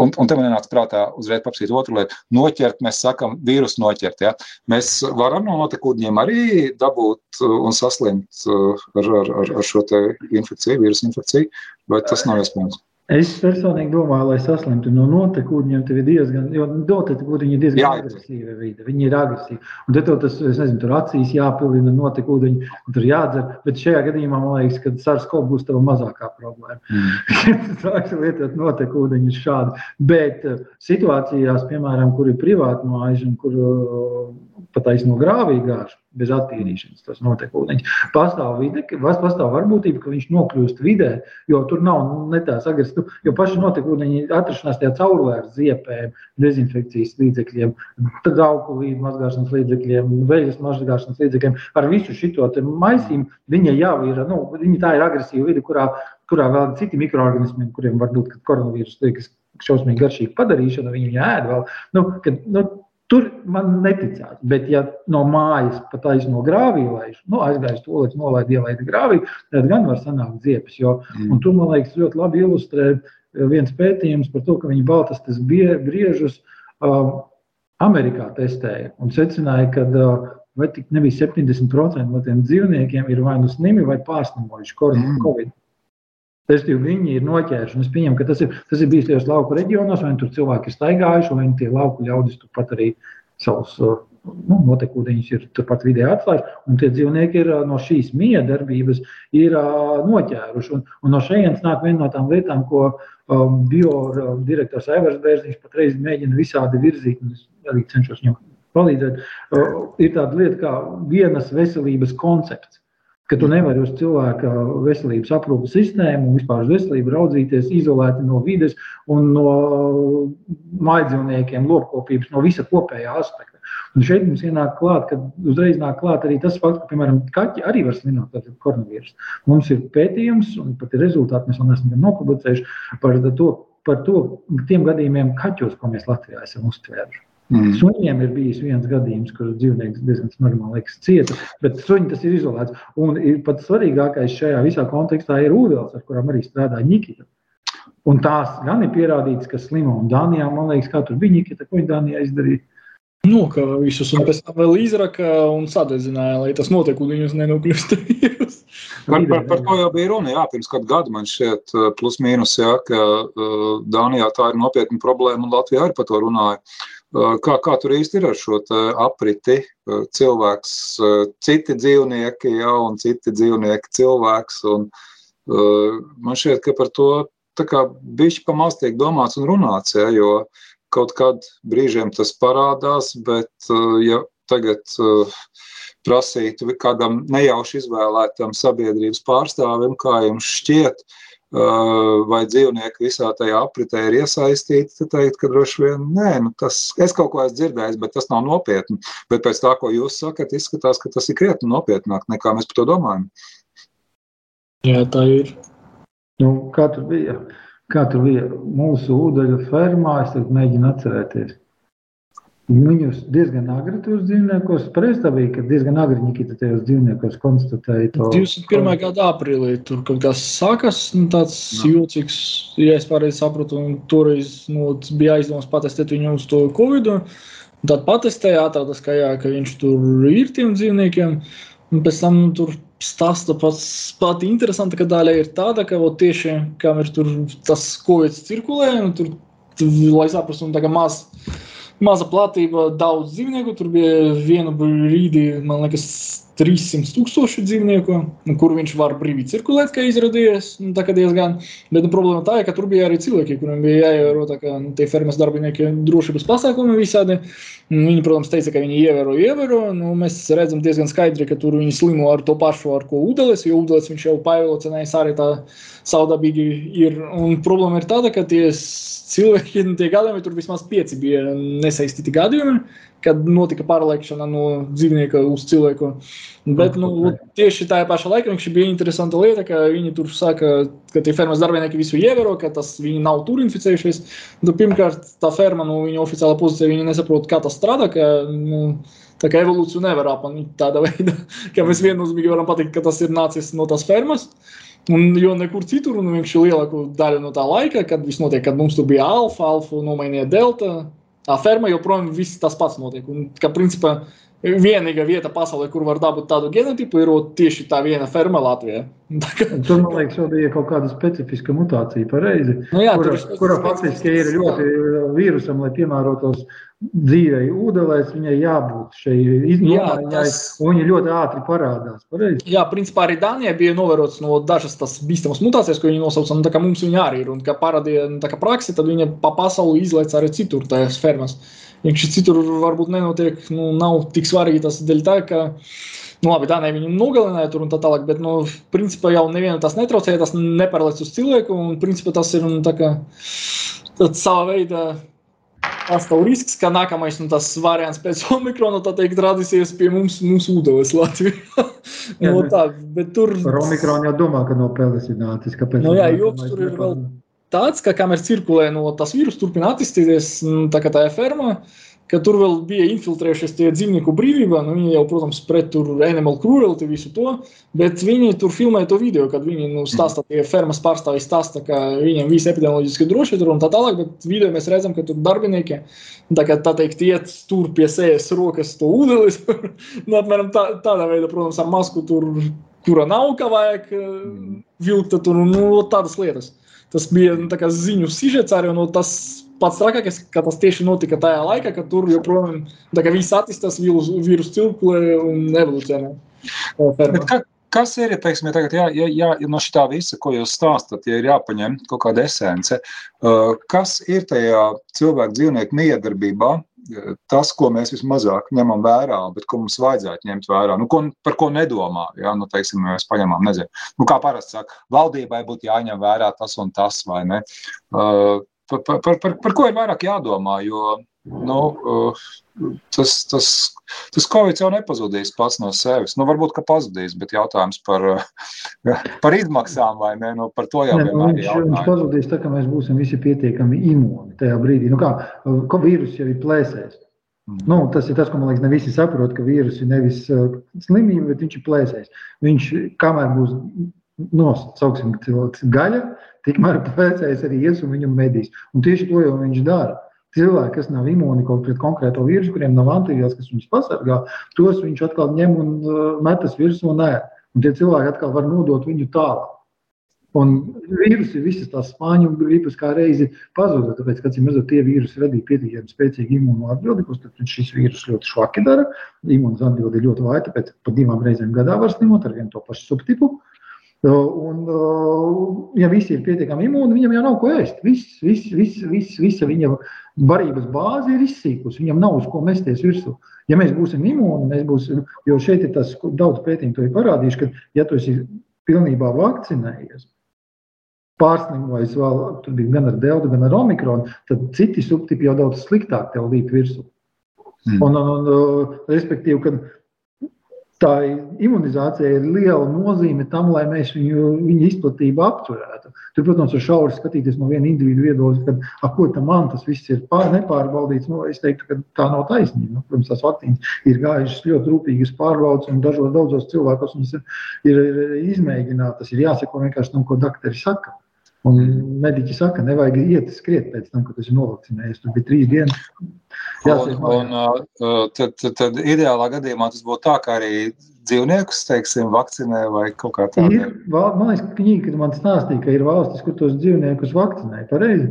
Un, un te man nāca prātā uzreiz paprasīt otru lietu. Noķert, mēs sakām, vīrusu noķert. Ja? Mēs varam no notekūdeņiem arī dabūt un saslimt ar, ar, ar, ar šo infekciju, vīrusu infekciju, vai tas nav iespējams? Es personīgi domāju, lai saslimtu no notekūdeņiem, tev ir diezgan, jo notekūdeņi ir diezgan Jā. agresīva vide. Viņi ir agresīvi. Un tad tas, es nezinu, tur acīs jāpilina notekūdeņi, un tur jādzer. Bet šajā gadījumā man liekas, ka SARS-CoV būs tava mazākā problēma. Mm. Sāks lietot notekūdeņus šādi. Bet uh, situācijās, piemēram, kur ir privāti mājas un kur pat aizno grāvī gāž bez attīrīšanas, tas notiek ūdeņš. Pastāv vide, pastāv varbūtība, ka viņš nokļūst vidē, jo tur nav ne tās agresīvas, jo paši notiek ūdeņi atrašanās tajā caurvērs ziepēm, dezinfekcijas līdzekļiem, augu līdz mazgāšanas līdzekļiem, veļas mazgāšanas līdzekļiem. Ar visu šito maisīm viņa jau ir, nu, viņa tā ir agresīva vide, kurā, kurā vēl citi mikroorganismi, kuriem varbūt koronavīrus liekas šausmīgi garšīgi padarīšana, viņi ēd vēl. Nu, kad, nu, Tur man neticās. Bet, ja no mājas pat aizno grāvī laiž, nu, aizgājis to līdz nolaid ielaida grāvī, tad gan var sanākt ziepes. Jo, mm. Un tur, man liekas, ļoti labi ilustrē viens pētījums par to, ka viņi baltas briežus um, Amerikā testēja un secināja, ka uh, vai tik nebija 70% no tiem dzīvniekiem ir vai nu slimi vai pārslimojuši mm. Respektīvi, viņi ir noķēruši. Es pieņemu, ka tas ir, tas ir bijis tajos lauku reģionos, vai tur cilvēki ir staigājuši, vai tie lauku ļaudis turpat arī savus nu, notekūdeņus ir turpat vidē atklājuši. Un tie dzīvnieki ir no šīs miedarbības ir noķēruši. Un, un no šejienes nāk viena no tām lietām, ko um, biodirektors Aivars Bērziņš patreiz mēģina visādi virzīt. Es arī cenšos viņam palīdzēt. Uh, ir tāda lieta kā vienas veselības koncepts ka tu nevari uz cilvēka veselības aprūpas sistēmu un vispār uz veselību raudzīties izolēti no vides un no mājdzīvniekiem, lopkopības, no visa kopējā aspekta. Un šeit mums ienāk klāt, ka uzreiz nāk klāt arī tas fakts, ka, piemēram, kaķi arī var slimot ar koronavīrusu. Mums ir pētījums, un pat ir rezultāti, mēs vēl neesam nopublicējuši par to, par to tiem gadījumiem kaķos, ko mēs Latvijā esam uztvēruši. Mm. Suņiem ir bijis viens gadījums, kur dzīvnieks diezgan normāli liekas cieta, bet suņi tas ir izolēts. Un ir pat svarīgākais šajā visā kontekstā ir ūdens, ar kurām arī strādā Nikita. Un tās gan ir pierādītas, ka slimo un Dānijā, man liekas, kā tur bija Nikita, ko viņa Dānijā izdarīja. Nokava visus, un pēc tam vēl izraka un sadedzināja, lai tas notiek, un viņus nenokļūst. Par, par, par to jau bija runa, jā, pirms kādu gadu man šķiet plus mīnus, jā, ka uh, Dānijā tā ir nopietna problēma, un Latvijā arī par to runāja. Uh, Kā, kā tur īsti ir ar šo apriti? Cilvēks, citi dzīvnieki, ja, un citi dzīvnieki, cilvēks. Un, man šķiet, ka par to bišķi pamaz tiek domāts un runāts, ja, jo kaut kad brīžiem tas parādās, bet ja tagad prasītu kādam nejauši izvēlētam sabiedrības pārstāvim, kā jums šķiet, uh, vai dzīvnieki visā tajā apritē ir iesaistīti, tad teikt, ka droši vien nē, nu tas, es kaut ko esmu dzirdējis, bet tas nav nopietni. Bet pēc tā, ko jūs sakat, izskatās, ka tas ir krietni nopietnāk nekā mēs par to domājam. Jā, tā ir. Nu, kā tur bija? Kā tur bija mūsu ūdeņu fermā? Es mēģinu atcerēties. Viņus diezgan agri tos dzīvniekos, bija, ka diezgan agri Nikita tajos dzīvniekos konstatēja to. 21. gada aprīlī tur kaut kas sākas, nu, tāds no. jūtīgs, ja es pareizi sapratu, un toreiz nu, bija aizdoms patestēt viņu uz to Covid. Tad patestēja, atradās, ka, jā, ka viņš tur ir tiem dzīvniekiem. Un pēc tam nu, tur stāsta pats pati interesanta, daļa ir tāda, ka o, tieši kam ir tur tas Covid cirkulē, un tur, lai saprastu, un tā kā maz maza platība, daudz dzīvnieku. Tur bija vienu brīdi, man liekas, 300 tūkstoši dzīvnieku, nu, kur viņš var brīvi cirkulēt, kā izrādījās. Nu, tā kā diezgan. Bet nu, problēma tā, ka tur bija arī cilvēki, kuriem bija jāievēro kā, nu, tie fermas darbinieki drošības pasākumi visādi. Nu, viņi, protams, teica, ka viņi ievēro, ievēro. Nu, mēs redzam diezgan skaidri, ka tur viņi slimo ar to pašu, ar ko ūdeles, jo ūdeles viņš jau paielocinājis arī tā saudabīgi ir. Un problēma ir tāda, ka tie cilvēki, tie gadījumi, tur vismaz pieci bija nesaistīti gadījumi, kad notika pārliekšana no dzīvnieka uz cilvēku. Uh, Bet nu, tieši tajā pašā laikā viņš bija interesanta lieta, ka viņi tur saka, ka tie fermas darbinieki visu ievēro, ka tas viņi nav tur inficējušies. Nu, pirmkārt, tā ferma, nu, viņa oficiālā pozīcija, viņi nesaprot, kā tas strādā. Ka, nu, Tā kā evolūciju nevar apmanīt tādā veidā, ka mēs viennozīmīgi varam pateikt, ka tas ir nācis no tās fermas. Un, jo nekur citur, un ir lielāko daļu no tā laika, kad viss notiek, kad mums tur bija alfa, alfa nomainīja delta. Tā ferma joprojām viss tas pats notiek. Un, ka, principā, vienīgā vieta pasaulē, kur var dabūt tādu genotipu, ir tieši tā viena ferma Latvijā. Tur, man liekas, jau bija kaut kāda specifiska mutācija, pareizi, nu jā, kura, kura faktiski ir ļoti vīrusam, lai piemērotos dzīvei, ūdenēs, viņai jābūt šai izmaiņai, tas... un viņa ļoti ātri parādās. Pareizi? Jā, principā arī Dānijā bija novērots no dažas tās bīstamas mutācijas, ko viņi nosauca, un tā kā mums viņa arī ir, un kā parādīja nu, tā kā praksi, tad viņa pa pasauli izlaica arī citur tajās fermas. Viņš citur varbūt nenotiek, nu, nav tik svarīgi tas tā, ka, nu, labi, tā ne viņu nogalināja tur un tā tālāk, bet, nu, principā jau nevienu tas netraucēja, tas neparalēc uz cilvēku, un, principā tas ir, nu, tā kā, sava veida pastāv risks, ka nākamais nu, variants pēc omikrona teikt, radīsies pie mums, mums ūdens Latvijā. no, nu, tā, bet tur par omikronu jau domā, ka no peles ir nācis. Kāpēc? No, nu, jā, joks tur ir vēl tāds, ka kamēr cirkulē no tas vīrus turpina attīstīties, tā kā tajā fermā, ka tur vēl bija infiltrējušies tie dzīvnieku brīvībā. Nu, viņi jau, protams, pret tur animal cruelty visu to, bet viņi tur filmēja to video, kad viņi nu, stāsta, tie fermas pārstāvji stāsta, ka viņiem viss epidemioloģiski droši tur un tā tālāk, bet video mēs redzam, ka tur darbinieki, tā kā tā teikt, iet tur pie sejas rokas to ūdenis, nu, apmēram tā, tādā veidā, protams, ar masku tur, kura nav, kā vajag vilkt, tur, nu, tādas lietas. Tas bija nu, ziņu sižets arī, nu, tas pats trakākais, ka tas tieši notika tajā laikā, kad tur joprojām viss attīstās, vīrusu cirkulē un evolūcionē. Ka, kas ir, teiksim, ja tagad, jā, jā, jā, no šī visa, ko jūs stāstat, ja ir jāpaņem kaut kāda esence, uh, kas ir tajā cilvēku dzīvnieku miedarbībā, tas, ko mēs vismazāk ņemam vērā, bet ko mums vajadzētu ņemt vērā, nu, ko, par ko nedomā. Ja? Nu, teiksim, mēs paņemam, nezinu, nu, kā parasti saka, valdībai būtu jāņem vērā tas un tas, vai ne? Uh, par, par, par, par ko ir vairāk jādomā. Jo nu, uh, tas, tas, tas Covid jau nepazudīs pats no sevis. Nu, varbūt, ka pazudīs, bet jautājums par, par izmaksām vai ne, nu, par to jau ne, vienmēr ir. Viņš, viņš pazudīs tā, ka mēs būsim visi pietiekami imūni tajā brīdī. Nu, kā, ko vīrus jau ir plēsējis. Mm. Nu, tas ir tas, ko man liekas, ne visi saprot, ka vīrus ir nevis uh, slimība, bet viņš ir plēsējis. Viņš kamēr būs nosauksim cilvēks gaļa, tikmēr pēcējs arī ies un viņu medīs. Un tieši to jau viņš dara. Cilvēki, kas nav imūni kaut pret konkrēto vīrusu, kuriem nav antivielas, kas viņus pasargā, tos viņš atkal ņem un uh, metas virsū un nē. Un tie cilvēki atkal var nodot viņu tālāk. Un vīrusi, visas tās spāņu gripas kā reizi pazuda, tāpēc, ka, redzot, tie vīrusi radīja pietiekami spēcīgu imūnu atbildi, ko šis vīrus ļoti švaki dara. Imūnas atbildi ir ļoti vāja, tāpēc pat divām reizēm gadā var slimot ar vienu to pašu subtipu. Uh, Un, ja visi ir pietiekami imūni, viņam jau nav ko ēst. Viss, viss, viss, viss, visa viņa barības bāze ir izsīkusi. Viņam nav uz ko mesties virsū. Ja mēs būsim imūni, mēs būsim, jo šeit ir tas daudz pētījumu to ir parādījuši, ka, ja tu esi pilnībā vakcinējies, pārslimojis vēl, tur bija gan ar delta, gan ar omikronu, tad citi subtipi jau daudz sliktāk tev līp virsū. Mm. Un, un, un, respektīvi, kad tā imunizācija ir liela nozīme tam, lai mēs viņu, viņu izplatību apturētu. Tur, protams, ir šauri skatīties no viena individu viedokļa, ka ko tam man tas viss ir pār, nepārbaudīts. Nu, es teiktu, ka tā nav taisnība. Nu, protams, tās vakcīnas ir gājušas ļoti rūpīgas pārbaudas, un dažos daudzos cilvēkos mums ir, ir, ir izmēģinātas. Ir jāseko vienkārši tam, ko doktori saka. Un mediķi saka, nevajag iet skriet pēc tam, kad esi novakcinējies. Tur bija trīs dienas. Jāsaka, un, un, uh, tad, tad, tad ideālā gadījumā tas būtu tā, ka arī dzīvniekus, teiksim, vakcinē vai kaut kā tāda. Ir, man liekas, ka viņi, kad man stāstīja, ka ir valstis, kur tos dzīvniekus vakcinē, pareizi.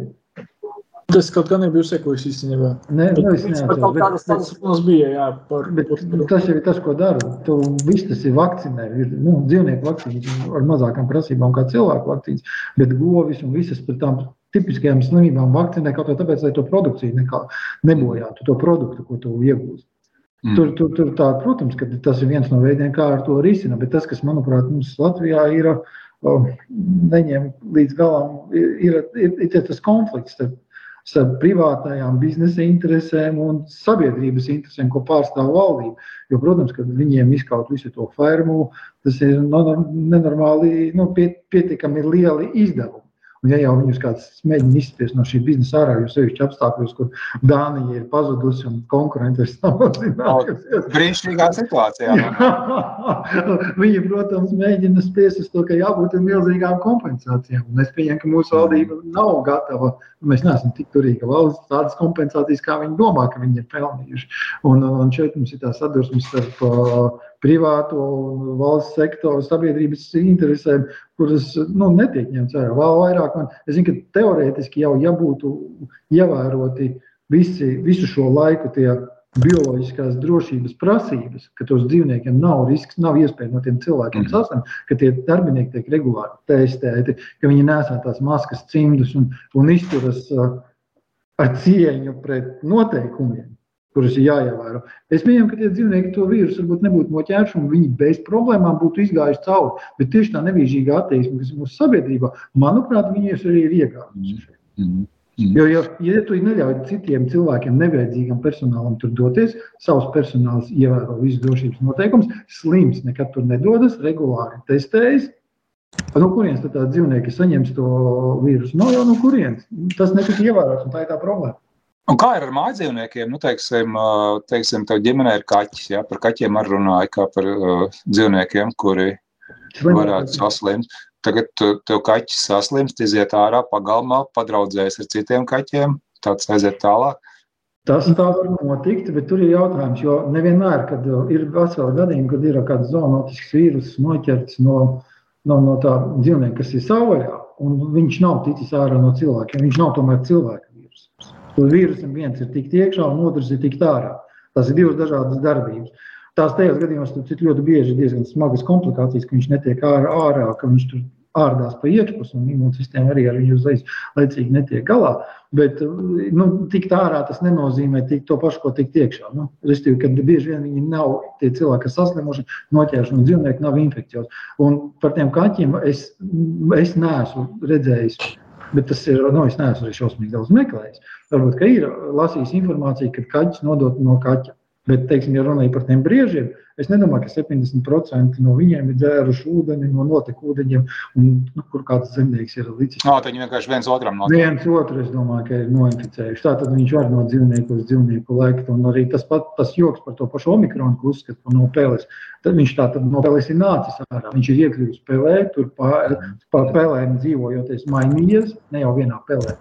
Tas kaut kā nebija sekojis īstenībā. Nē, bet, nu, es neatceros. Kaut kādas tādas bija, jā. Par, bet, par, tas jau ir tas, ko dara. Tu viss tas ir vakcinē. Ir, nu, dzīvnieku vakcīnas ar mazākām prasībām kā cilvēku vakcīnas, bet govis un visas par tām tipiskajām slimībām vakcinē kaut kā tāpēc, lai to produkciju nekā, nebojātu, to produktu, ko tu iegūsi. Mm. Tur, tur, tur tā, protams, ka tas ir viens no veidiem, kā ar to risināt, bet tas, kas, manuprāt, mums Latvijā ir, neņem līdz galam, ir, ir, ir, ir tas konflikts starp starp privātajām biznesa interesēm un sabiedrības interesēm, ko pārstāv valdība. Jo, protams, kad viņiem izkaut visu to fermu, tas ir nenormāli, nu, pietiekami lieli izdevumi. Un, ja jau viņus kāds mēģina izspiest no šī biznesa ārā, jo sevišķi apstākļos, kur Dānija ir pazudusi un konkurence ir samazinājusies. Brīnišķīgā situācijā. Viņi, protams, mēģina spiest uz to, ka jābūt milzīgām kompensācijām. Un es pieņemu, ka mūsu valdība nav gatava. Mēs neesam tik turīgi valsts tādas kompensācijas, kā viņi domā, ka viņi ir pelnījuši. Un, un šeit mums ir tā sadursmes starp uh, privāto un valsts sektoru sabiedrības interesēm, kuras nu, netiek ņemtas vērā. Vēl vairāk, man, es zinu, ka teorētiski jau ja būtu ievēroti visi, visu šo laiku tie bioloģiskās drošības prasības, ka tos dzīvniekiem nav risks, nav iespēja no tiem cilvēkiem mm. saslimt, ka tie darbinieki tiek regulāri testēti, ka viņi nesā tās maskas, cimdus un, un izturas uh, ar cieņu pret noteikumiem kuras ir jāievēro. Es pieņemu, ka tie dzīvnieki to vīrusu varbūt nebūtu noķēruši, un viņi bez problēmām būtu izgājuši cauri. Bet tieši tā nevienīgā attieksme, kas ir mūsu sabiedrībā, manuprāt, viņiem arī ir iegājusi. Mm -hmm. Jo, jo, ja tu neļauj citiem cilvēkiem, nevajadzīgam personālam tur doties, savs personāls ievēro visus drošības noteikumus, slims nekad tur nedodas, regulāri testējas. No kurienes tad tā dzīvnieki saņems to vīrusu? No jau no kurienes? Tas netika ievērots, un tā ir tā problēma. Un kā ir ar mājdzīvniekiem? Nu, teiksim, teiksim tev ģimenē ir kaķis. Ja? Par kaķiem arī runāja kā par uh, dzīvniekiem, kuri varētu saslimt. Tagad tev kaķis saslimst, iziet ārā pagalmā, padraudzējas ar citiem kaķiem, tāds aiziet tālāk. Tas tā var notikt, bet tur ir jautājums, jo nevienmēr, kad ir vesela gadījuma, kad ir kāds zoonotisks vīrus noķerts no, no, no tā dzīvnieka, kas ir savvaļā, un viņš nav ticis ārā no cilvēkiem, viņš nav tomēr cilvēks. Uz vīrusam viens ir tikt iekšā, un otrs ir tikt ārā. Tas ir divas dažādas darbības. Tās tajos gadījumos ļoti bieži ir diezgan smagas komplikācijas, ka viņš netiek ārā, ārā ka viņš tur ārdās pa iekšpusi, un imūnsistēma arī ar viņu uzreiz laicīgi netiek galā. Bet nu, tikt ārā tas nenozīmē tikt to pašu, ko tikt iekšā. Nu, Restīvi, kad bieži vien viņi nav tie cilvēki, kas saslimuši, noķēruši un dzīvnieki nav infekcijos. Un par tiem kaķiem es, es neesmu redzējis Bet tas ir, nu, es neesmu arī šausmīgi daudz meklējis. Varbūt, ka ir lasījis informāciju, ka kaķis nodot no kaķa. Bet, teiksim, ja runājot par tiem briežiem, es nedomāju, ka 70% no viņiem ir dzēruši ūdeni no noteku ūdeņiem, un nu, kur kāds zemnieks ir licis. No, viņi vienkārši viens otram no viens otru, es domāju, ka ir noinficējuši. Tā tad viņš var no dzīvnieku uz dzīvnieku lekt, un arī tas pat tas joks par to pašu omikronu, ko uzskata par no peles. Tad viņš tā tad no peles ir nācis ārā. Viņš ir iekļuvis pelē, tur pa, pa pelēm dzīvojoties mainījies, ne jau vienā pelē.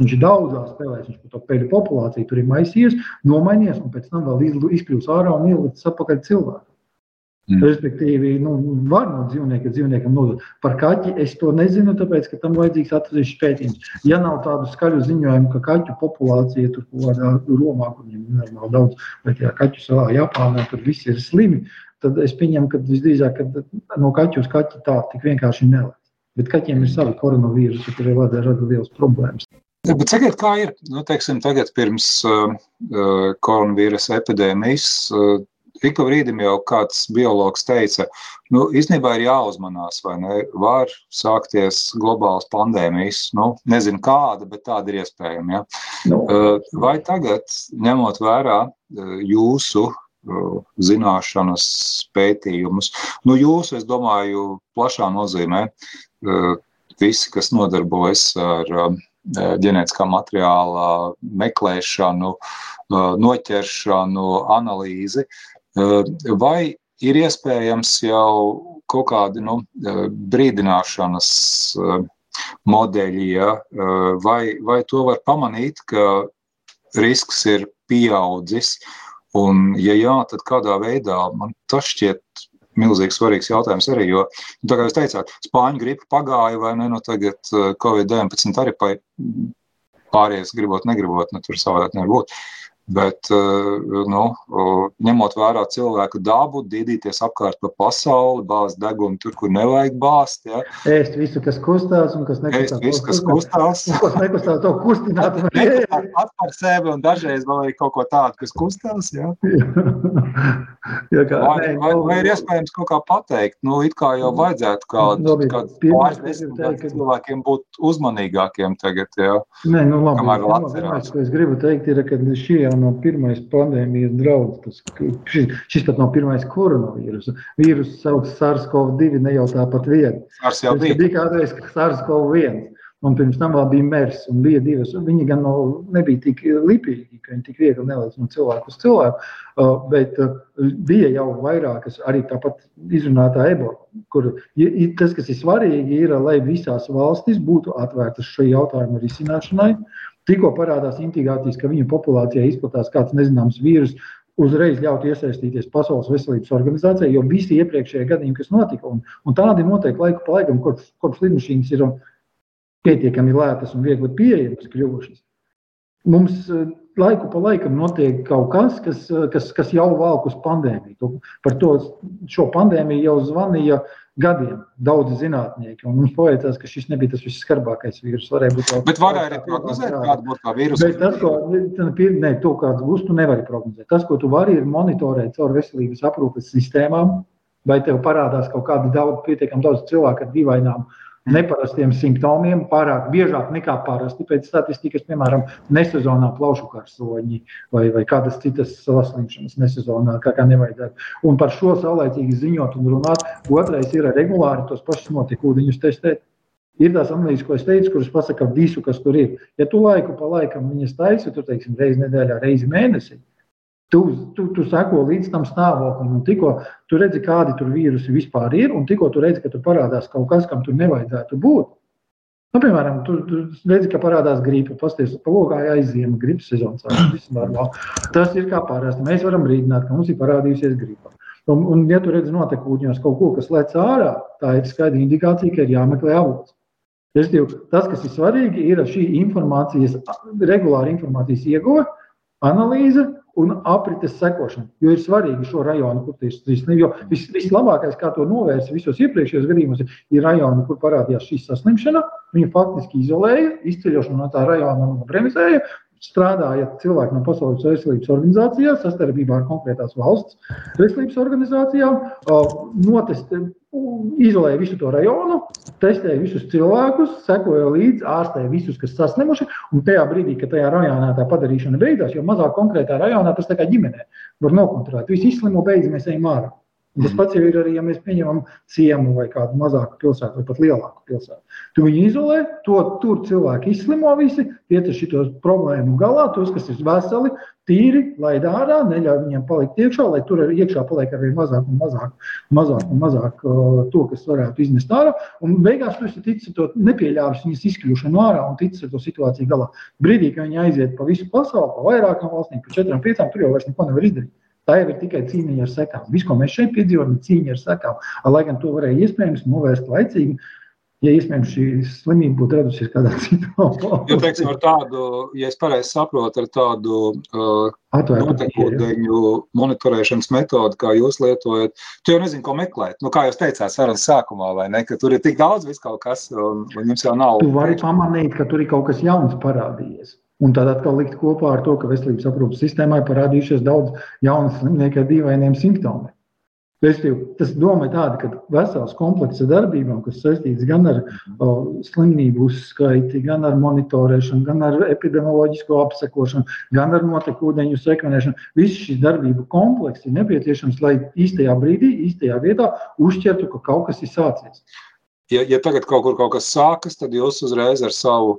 Viņš ir daudzās spēlēs, viņš par to peļu populāciju tur ir maisījies, nomainījies un pēc tam vēl izkļūst ārā un ielicis atpakaļ cilvēku. Mm. Respektīvi, nu, var no dzīvnieka dzīvniekam nodot. Par kaķi es to nezinu, tāpēc, ka tam vajadzīgs atsevišķs pētījums. Ja nav tādu skaļu ziņojumu, ka kaķu populācija tur kaut kādā Romā, kur viņiem ir normāli daudz, bet ja kaķu salā Japānā tur viss ir slimi, tad es pieņemu, ka visdrīzāk ka no kaķu uz kaķi tā tik vienkārši nelēt. Bet kaķiem ir savi koronavīrusi, kuriem rada liels problēmas. Bet sakiet, kā ir, nu, teiksim, tagad pirms uh, uh koronavīrusa epidēmijas, uh, ik pa brīdim jau kāds biologs teica, nu, īstenībā ir jāuzmanās, vai ne, var sākties globālas pandēmijas, nu, nezinu kāda, bet tāda ir iespējama, ja? No. Nu. Uh, vai tagad, ņemot vērā uh, jūsu zināšanas pētījumus, nu, jūsu, es domāju, plašā nozīmē, visi, kas nodarbojas ar uh, ģenētiskā materiāla meklēšanu, noķeršanu, analīzi, vai ir iespējams jau kaut kādi nu, brīdināšanas modeļi, ja? vai, vai to var pamanīt, ka risks ir pieaudzis, un, ja jā, tad kādā veidā? Man tas šķiet milzīgi svarīgs jautājums arī, jo, nu, tā kā jūs teicāt, spāņu gripa pagāja vai ne, nu tagad uh, Covid-19 arī pārējais gribot, negribot, nu tur savādāk nevar būt. Bet, uh, nu, ņemot vērā cilvēku dabu, dīdīties apkārt pa pasauli, bāzt degunu tur, kur nevajag bāzt. Ja. Ēst visu, kas kustās un kas nekustās. Ēst visu, kas kustās. Kas nekustās, to kustināt. Pats par sevi un dažreiz vēl arī kaut ko tādu, kas kustās. Ja. Ja kā, Vai, nē, vai, nu, vai ir iespējams kaut kā pateikt, nu, it kā jau vajadzētu kādu pirmais, pāris desmit cilvēkiem būt uzmanīgākiem tagad, jā. Nē, nu labi. Kamēr vēl atcerās. Pirmais, ko es gribu teikt, ir, ka jau nav pirmais pandēmijas draudz. Tas, šis, šis pat nav pirmais koronavīrus. Vīrus sauc SARS-CoV-2 ne jau tāpat viena. Sārs jau bija. bija kādreiz SARS-CoV-1. Un pirms tam vēl bija MERS. un Bija divas. Viņi gan no, nebija tik lipīgi, ka viņi tik viegli nelaiž no cilvēka uz cilvēku. Uh, bet uh, bija jau vairākas, arī tāpat izrunātā ebola. Kur tas, kas ir svarīgi, ir, lai visās valstīs būtu atvērtas šī jautājuma risināšanai. Tikko parādās integrācijas, ka viņu populācijā izplatās kāds nezināms vīrus, uzreiz ļaut iesaistīties Pasaules veselības organizācijai, jo visi iepriekšējie gadījumi, kas notika, un, un tādi notiek laiku pa laikam, kopš, kopš lidmašīnas ir pietiekami lētas un viegli pieejamas kļuvušas. Mums eh, laiku pa laikam notiek kaut kas, kas, eh, kas, kas jau valk uz pandēmiju. Par to šo pandēmiju jau zvanīja gadiem daudzi zinātnieki. Mums pavaicās, ka šis nebija tas visskarbākais vīrus. Varēja būt vēl- Bet varēja arī prognozēt, kāda būtu tā vīrusa. Bet tas, ko ne, to, kāds būs, tu nevari prognozēt. Tas, ko tu vari, ir monitorēt caur veselības aprūpes sistēmām, vai tev parādās kaut kādi daudz, pietiekami daudz cilvēku ar dīvainām, neparastiem simptomiem, pārāk biežāk nekā parasti. Pēc statistikas, piemēram, nesezonā plaušu karsoņi vai, vai kādas citas saslimšanas nesezonā, kā, kā nevajadzētu. Un par šo saulēcīgi ziņot un runāt. Otrais ir regulāri tos pašus notikūdeņus testēt. Ir tās analīzes, ko es teicu, kuras pasaka visu, kas tur ir. Ja tu laiku pa laikam viņas taisi, tur teiksim, reizi nedēļā, reizi mēnesī, tu, tu, tu seko līdz tam stāvoklim. Un tikko tu redzi, kādi tur vīrusi vispār ir, un tikko tu redzi, ka tur parādās kaut kas, kam tur nevajadzētu būt. Nu, piemēram, tu, tu redzi, ka parādās gripa, pasties pa logā aiziema, gripas sezonas, normāli. Tas ir kā parasti. Mēs varam brīdināt, ka mums ir parādījusies gripa. Un, un ja tu redzi notekūņos kaut ko, kas lec ārā, tā ir skaidra indikācija, ka ir jāmeklē avots. Respektīvi, Tas, kas ir svarīgi, ir šī informācijas, regulāra informācijas ieguve, analīze un aprites sekošana. Jo ir svarīgi šo rajonu, kur tas ir. Jo vis, vislabākais, kā to novērst visos iepriekšējos gadījumos, ir, rajoni, kur parādījās šī saslimšana. Viņu faktiski izolēja, izceļošanu no tā rajona bremzēja. Strādāja cilvēki no Pasaules veselības organizācijās, sastarbībā ar konkrētās valsts veselības organizācijām, notestē, izolēja visu to rajonu, testēja visus cilvēkus, sekoja līdzi, ārstēja visus, kas saslimuši. Un tajā brīdī, kad tajā rajonā tā padarīšana beidzās, jo mazāk konkrētā rajonā tas tā kā ģimenē var nokontrolēt. Visi izslimo, beidz, mēs ejam ārā. Un Tas pats jau ir arī, ja mēs pieņemam ciemu vai kādu mazāku pilsētu, vai pat lielāku pilsētu. Tu viņu izolē, to tur cilvēki izslimo visi, tie ar šo problēmu galā, tos, kas ir veseli, tīri, laid ārā, neļauj viņiem palikt iekšā, lai tur iekšā paliek arī mazāk un mazāk, mazāk, un mazāk uh, to, kas varētu iznest ārā. Un beigās tu esi ticis to nepieļāvis viņas izkļūšanu ārā un ticis ar to situāciju galā. Brīdī, kad viņi aiziet pa visu pasauli, pa vairākām valstīm, pa četrām, piecām, tur jau vairs neko nevar izdarīt. Tā jau ir tikai cīņa ar sekām. Viss, ko mēs šeit piedzīvojam, ir cīņa ar sekām. Lai gan to varēja iespējams novērst laicīgi, ja iespējams šī slimība būtu radusies kādā citā Jo, teiksim, ar tādu, ja es pareizi saprotu, ar tādu uh, notekūdeņu monitorēšanas metodu, kā jūs lietojat, tu jau nezini, ko meklēt. Nu, kā jūs teicāt, sarunas sākumā, vai ne, ka tur ir tik daudz vis kaut kas, un, un jums jau nav. Tu vari pamanīt, ka tur ir kaut kas jauns parādījies. Un tad atkal likt kopā ar to, ka veselības aprūpas sistēmā ir parādījušies daudz jaunu slimnieku ar dīvainiem simptomiem. Tas doma ir tāda, ka vesels komplekss darbībām, kas saistīts gan ar o, slimību uzskaiti, gan ar monitorēšanu, gan ar epidemioloģisko apsekošanu, gan ar notekūdeņu sekvenēšanu, viss šis darbību komplekss ir nepieciešams, lai īstajā brīdī, īstajā vietā uzķertu, ka kaut kas ir sācies. Ja, ja tagad kaut kur kaut kas sākas, tad jūs uzreiz ar savu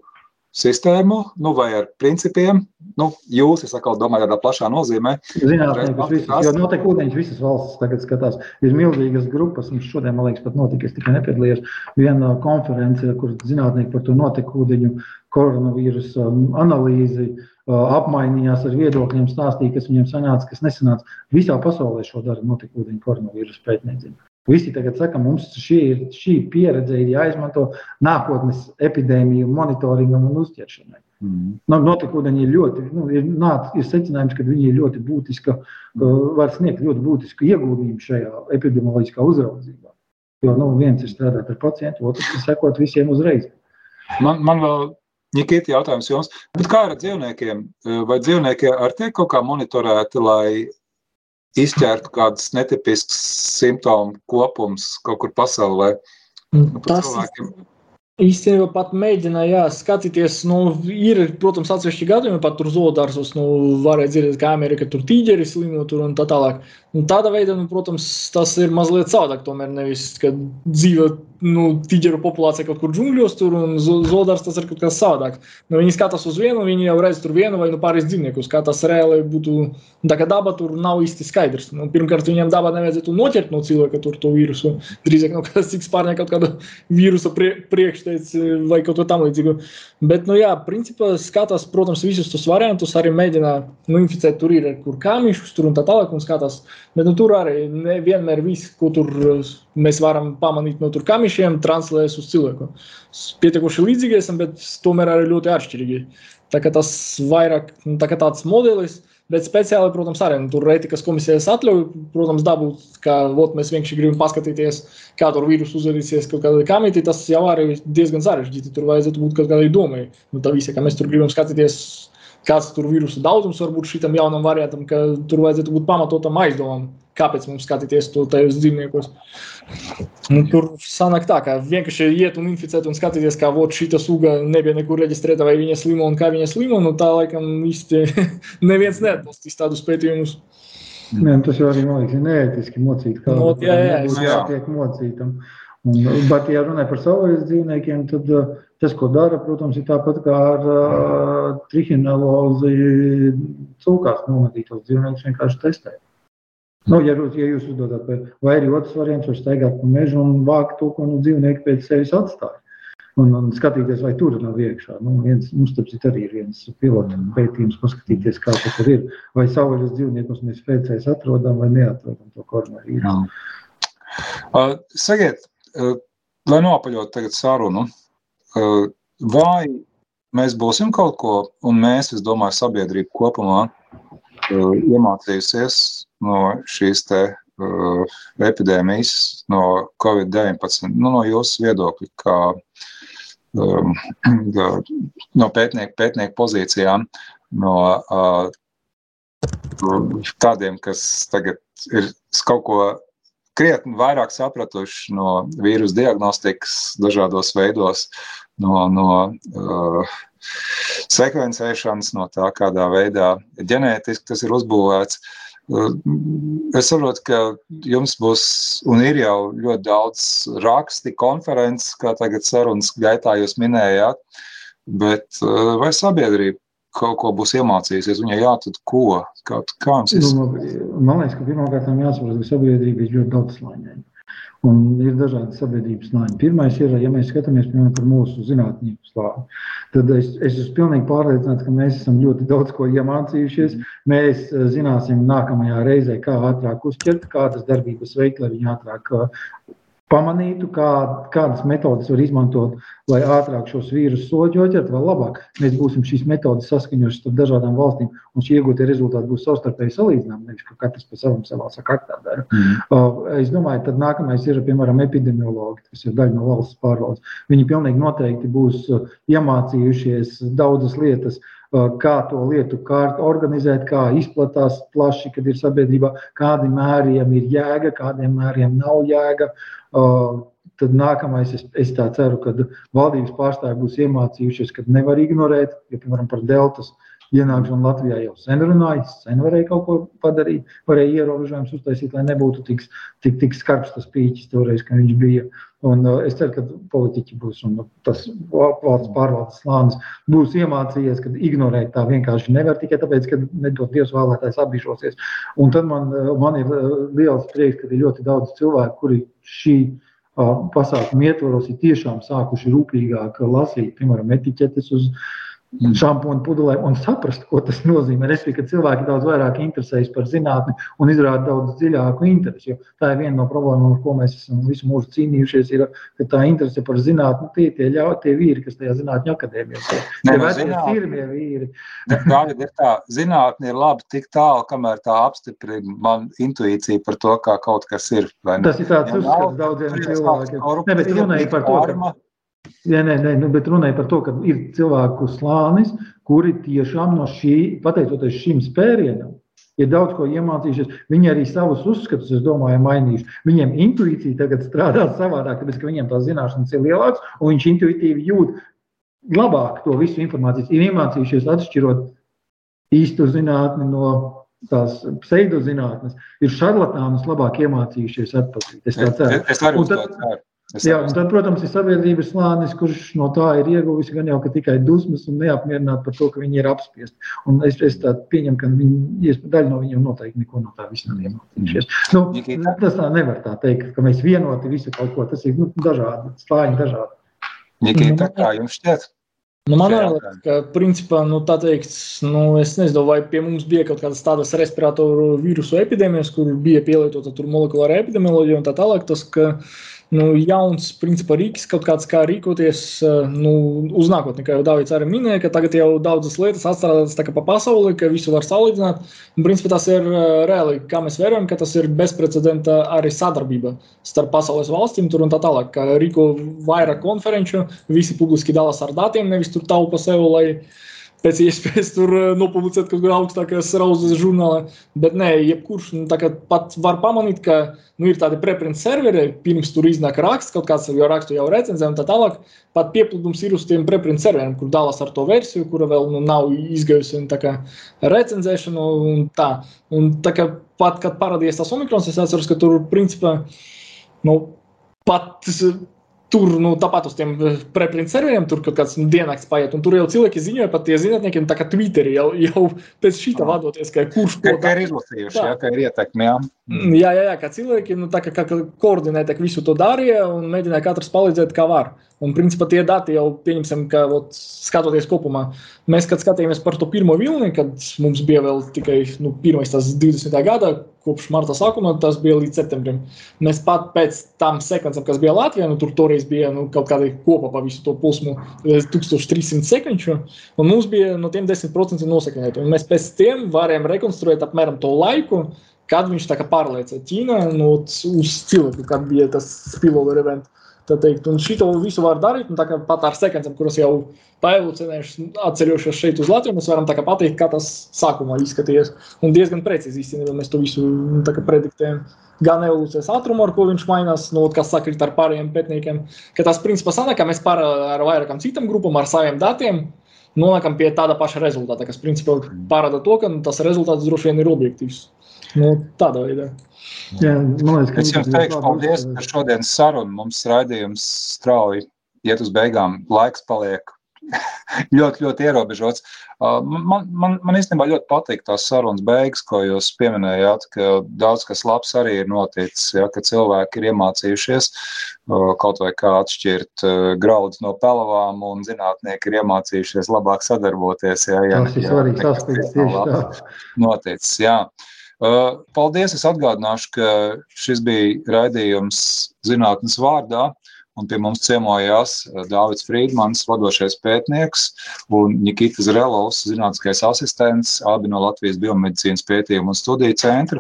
sistēmu, nu, vai ar principiem, nu, jūs, es atkal domāju, tādā plašā nozīmē. Zinātniekus visus, jo noteikti ūdeņus visas valstis tagad skatās. Ir milzīgas grupas, un šodien, man liekas, pat notika, es tikai nepiedalījos viena konference, kur zinātnieki par to noteku ūdeņu koronavīrusu analīzi apmainījās ar viedokļiem, stāstīja, kas viņiem sanāca, kas nesanāca. Visā pasaulē šo dara noteku ūdeņu koronavīrusu pētniecību. Visi tagad saka, mums šī, šī pieredze ir jāizmanto nākotnes epidēmiju monitoringam un uztveršanai. Mm. Nu, Notikūdeņi ir ļoti, nu, ir, nāc, ir secinājums, ka viņi ir ļoti būtiska, mm. var sniegt ļoti būtisku ieguldījumu šajā epidemioloģiskā uzraudzībā. Jo nu, viens ir strādāt ar pacientu, otrs ir sekot visiem uzreiz. Man, man vēl Nikita jautājums jums, bet kā ar dzīvniekiem? Vai dzīvnieki ar tiek kaut kā monitorēti, lai izķertu kādus netipiskus simptomu kopumus kaut kur pasaulē. Nu, tas cilvēkiem... Īstenībā pat mēģināja jā, skatīties, nu, ir, protams, atsevišķi gadījumi, pat tur zoodārsos, nu, varēja dzirdēt, kā Amerika tur tīģeri slimo tur un tā tālāk. Un tādā veidā, nu, protams, tas ir mazliet savādāk, tomēr nevis, ka dzīve nu, tīģeru populācija kaut kur džungļos, tur un zodārs tas ir kaut kas savādāk. Nu, viņi skatās uz vienu, viņi jau redz tur vienu vai nu, pāris dzīvniekus. Kā tas reāli būtu, tā kā daba tur nav īsti skaidrs. Nu, pirmkārt, viņiem dabā nevajadzētu noķert no cilvēka tur to vīrusu. Drīzāk, nu, kas cik spārnē kaut kādu vīrusu prie, priekšteic vai kaut ko tam līdzīgu. Bet, nu jā, principā skatās, protams, visus tos variantus, arī mēģina nu, inficēt tur ir, kur kāmišus tur un tā tālāk un skatās. Bet nu, tur arī nevienmēr viss, ko tur mēs varam pamanīt no tur kamišiem, translēs uz cilvēku. Pietiekuši līdzīgi esam, bet tomēr arī ļoti atšķirīgi. Tā kā tas vairāk nu, tā kā tāds modelis, bet speciāli, protams, arī nu, tur etikas komisijas atļauj, protams, dabūt, ka vot, mēs vienkārši gribam paskatīties, kā tur vīrusu uzvedīsies kaut kādā kamitī, tas jau arī diezgan sarežģīti. Tur vajadzētu būt kaut kādai domai. Nu, tā visa, ka mēs tur gribam skatīties kāds tur virusu daudzums var būt šitam jaunam variantam, ka tur vajadzētu būt pamatotam aizdomam, kāpēc mums skatīties to tajos dzīvniekos. Nu, tur sanāk tā, ka vienkārši iet un inficēt un skatīties, kā vot šita suga nebija nekur reģistrēta, vai viņa slimo un kā viņa slimo, nu tā laikam īsti neviens neatbalstīs tādus pētījumus. Nē, tas jau arī, man liekas, neētiski mocīt, kā no, jā, jā, jā. jātiek mocītam. Un, bet, ja runā par savvaļas dzīvniekiem, tad uh, Tas, ko dara, protams, ir tāpat kā ar uh, trihinelozi cūkās nomatītos dzīvniekus vienkārši testēt. Nu, ja, ja jūs uzdodat, vai arī otrs variants, var staigāt pa mežu un vākt to, ko nu, dzīvnieki pēc sevis atstāja. Un, un skatīties, vai tur nav iekšā. Nu, viens, mums tas arī ir viens pilots pētījums, paskatīties, kā tas ir. Vai savvaļas dzīvniekus mēs pēcēs atrodam vai neatrodam to koronavīrusu. Uh, sakiet, uh, lai nopaļot tagad sarunu, vai mēs būsim kaut ko, un mēs, es domāju, sabiedrība kopumā iemācījusies no šīs te epidēmijas, no Covid-19, nu, no jūsu viedokļa, kā um, no pētnieku, pētnieku pozīcijām, no uh, tādiem, kas tagad ir kaut ko krietni vairāk sapratuši no vīrusu diagnostikas dažādos veidos, no, no uh, sekvencēšanas, no tā, kādā veidā ģenētiski tas ir uzbūvēts. Uh, es saprotu, ka jums būs un ir jau ļoti daudz raksti, konferences, kā tagad sarunas gaitā jūs minējāt, bet uh, vai sabiedrība kaut ko būs iemācījusies, un, ja jā, tad ko? Kā, kā jums ir? Nu, man liekas, ka pirmkārt jāsaprot, ka sabiedrība ir ļoti daudz slāņaina. Un ir dažādi sabiedrības slāņi. Pirmais ir, ja mēs skatāmies piemēram, par mūsu zinātnieku slāni, tad es, es esmu pilnīgi pārliecināts, ka mēs esam ļoti daudz ko iemācījušies. Mēs eh, zināsim nākamajā reizē, kā ātrāk uzķert, kādas darbības veikt, lai viņi ātrāk pamanītu, kā, kādas metodas var izmantot, lai ātrāk šos vīrusus soļot, vēl labāk. Mēs būsim šīs metodas saskaņojuši starp dažādām valstīm, un šie iegūtie rezultāti būs savstarpēji salīdzināmi, nevis ka katrs pa savam savā sakārtā dara. Mm. Uh, es domāju, tad nākamais ir, piemēram, epidemiologi, kas ir daļa no valsts pārvaldes. Viņi pilnīgi noteikti būs uh, iemācījušies daudzas lietas, uh, kā to lietu kārtu organizēt, kā izplatās plaši, kad ir sabiedrībā, kādi mēriem ir jēga, kādiem mēriem nav jēga. Uh, Tad nākamais, es, es tā ceru, ka valdības pārstāvji būs iemācījušies, ka nevar ignorēt, ja, piemēram, par deltas ienākšanu Latvijā jau sen runāja, sen varēja kaut ko padarīt, varēja ierobežojumus uztaisīt, lai nebūtu tik, tik, tik skarbs tas pīķis toreiz, kad viņš bija. Un, uh, es ceru, ka politiķi būs un tas valsts pārvaldes slānis būs iemācījies, ka ignorēt tā vienkārši nevar tikai tāpēc, ka nedod Dievs vēlētājs apbišosies. Un tad man, man ir liels prieks, ka ir ļoti daudz cilvēku, kuri šī pasākuma ietvaros ir tiešām sākuši rūpīgāk lasīt, piemēram, etiķetes uz šampūnu pudelēm un saprast, ko tas nozīmē. Respektīvi, ka cilvēki daudz vairāk interesējas par zinātni un izrāda daudz dziļāku interesi. Tā ir viena no problēmām, ar ko mēs esam visu mūžu cīnījušies, ir, ka tā interese par zinātni tie tie, ļau, tie vīri, kas tajā zinātņu akadēmijā ir. Tie no, vecie sirmie vīri. Tagad ir tā, zinātni ir labi tik tālu, kamēr tā apstiprina man intuīciju par to, kā kaut kas ir. Tas ir tāds uzskats daudziem cilvēkiem. Ne, bet runāja par to, ka Jā, nē, nē, nu, bet runāja par to, ka ir cilvēku slānis, kuri tiešām no šī, pateicoties šim spērienam, ir daudz ko iemācījušies. Viņi arī savus uzskatus, es domāju, mainījuši. Viņiem intuīcija tagad strādā savādāk, tāpēc ka viņiem tās zināšanas ir lielākas, un viņš intuitīvi jūt labāk to visu informāciju. Ir iemācījušies atšķirot īstu zinātni no tās pseidozinātnes, ir šarlatānus labāk iemācījušies atpazīt. Es, es, es, es arī tad, ceru. Es jā, un tad, protams, ir sabiedrības slānis, kurš no tā ir ieguvis gan jau tikai dusmas un neapmierināti par to, ka viņi ir apspiesti. Un es, es pieņemu, ka viņi, daļa no viņiem noteikti neko no tā visa nav iemācījušies. Nu, tas tā nevar tā teikt, ka mēs vienoti visu kaut ko. Tas ir nu, dažādi, slāņi dažādi. Nikita, kā jums šķiet? Nu, man liekas, ka, principā, nu, tā teikt, nu, es nezinu, vai pie mums bija kaut kādas tādas respiratoru vīrusu epidēmijas, kur bija pielietota molekulāra epidemioloģija un tā tālāk. Tas, ka, uh, nu, jauns principā, rīks, kaut kāds kā rīkoties eh, nu, uz nākotni. Kā jau Dārvids arī minēja, ka tagad jau daudzas lietas atstrādātas pa pasauli, ka visu var salīdzināt. Un, principā, tas ir eh, reāli, kā mēs vērojam, ka tas ir bezprecedenta arī sadarbība starp pasaules valstīm tur un tā tālāk. Rīko vairāk konferenču, visi publiski dalās ar datiem, nevis tur taupa sev, lai pēc iespējas tur nopublicēt kaut kur augstākajā rauzes žurnālā. Bet nē, jebkurš nu, pat var pamanīt, ka nu, ir tādi preprint serveri, pirms tur iznāk raksts, kaut kāds jau rakstu jau recenzē un tā tālāk. Pat pieplūdums ir uz tiem preprint serveriem, kur dalās ar to versiju, kura vēl nu, nav izgājusi recenzēšanu un tā. Un tā kā pat, kad parādījās tas omikrons, es atceros, ka tur principā nu, pat Tur, nu, tāpat uz tiem eh, preprint serveriem, tur kaut kāds diennakts paiet, un tur jau cilvēki ziņoja, pat tie zinātnieki, tā kā Twitterī jau, jau pēc šī tā vadoties, ka kurš to dara. Ka ir izlasījuši, jā, ka ir ietekmi, jā. Mm, jā, jā, jā, kā cilvēki, nu, tā kā, kā koordinēti visu to darīja un mēģināja katrs palīdzēt, kā var. Un, principā, tie dati jau pieņemsim, ka ot, skatoties kopumā, mēs, kad skatījāmies par to pirmo vilni, kad mums bija vēl tikai nu, pirmais, tas 20. gada, kopš marta sākuma, tas bija līdz septembrim. Mēs pat pēc tam sekvencēm, kas bija Latvijā, nu, tur toreiz bija nu, kaut kāda kopā pa visu to posmu 1300 sekvenču, un mums bija no tiem 10% nosekvenēti. Un mēs pēc tiem varējām rekonstruēt apmēram to laiku, kad viņš tā kā pārlieca Ķīnā nu, uz cilvēku, kad bija tas spillover events. Un šito visu var darīt. Pat ar sekvencēm, kuras jau paevolucionējušas, atceļošos šeit uz Latviju, mēs varam pateikt, kā tas sākumā izskatījās. Un diezgan precīzi īstenībā mēs to visu nu, prediktējam. Gan evolūcijas ātrumu, ar ko viņš mainās, nu, kas sakrīt ar pārējiem pētniekiem. Ka tas principā sanāk, ka mēs par, ar vairākām citām grupām, ar saviem datiem, nonākam pie tāda paša rezultāta, kas principā parāda to, ka nu, tas rezultāts droši vien ir objektīvs. Nu, tādā veidā. Jā, liekas, es jums teikšu paldies par šodienas sarunu. Mums raidījums strauji iet uz beigām. Laiks paliek ļoti, ļoti ierobežots. Uh, man, man, man īstenībā ļoti patīk tās sarunas beigas, ko jūs pieminējāt, ka daudz kas labs arī ir noticis, ja, ka cilvēki ir iemācījušies uh, kaut vai kā atšķirt uh, graudus no pelavām, un zinātnieki ir iemācījušies labāk sadarboties. Ja, ja, tas ir svarīgs aspekts tieši tā. Noticis, jā. Uh, paldies! Es atgādināšu, ka šis bija raidījums zinātnes vārdā. Un pie mums ciemojās uh, Dārvids Friedmans, vadošais pētnieks, un Nikita Zrelovs, zinātniskais asistents, abi no Latvijas biomedicīnas pētījumu un studiju centra.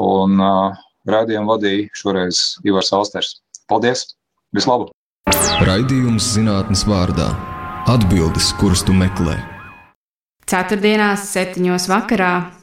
Un uh, raidījumu vadīja šoreiz Ivars Alsters. Paldies! Vislabāk! Raidījums zinātnes vārdā - atbildes, kuras tu meklē. Ceturtdienās, septiņos vakarā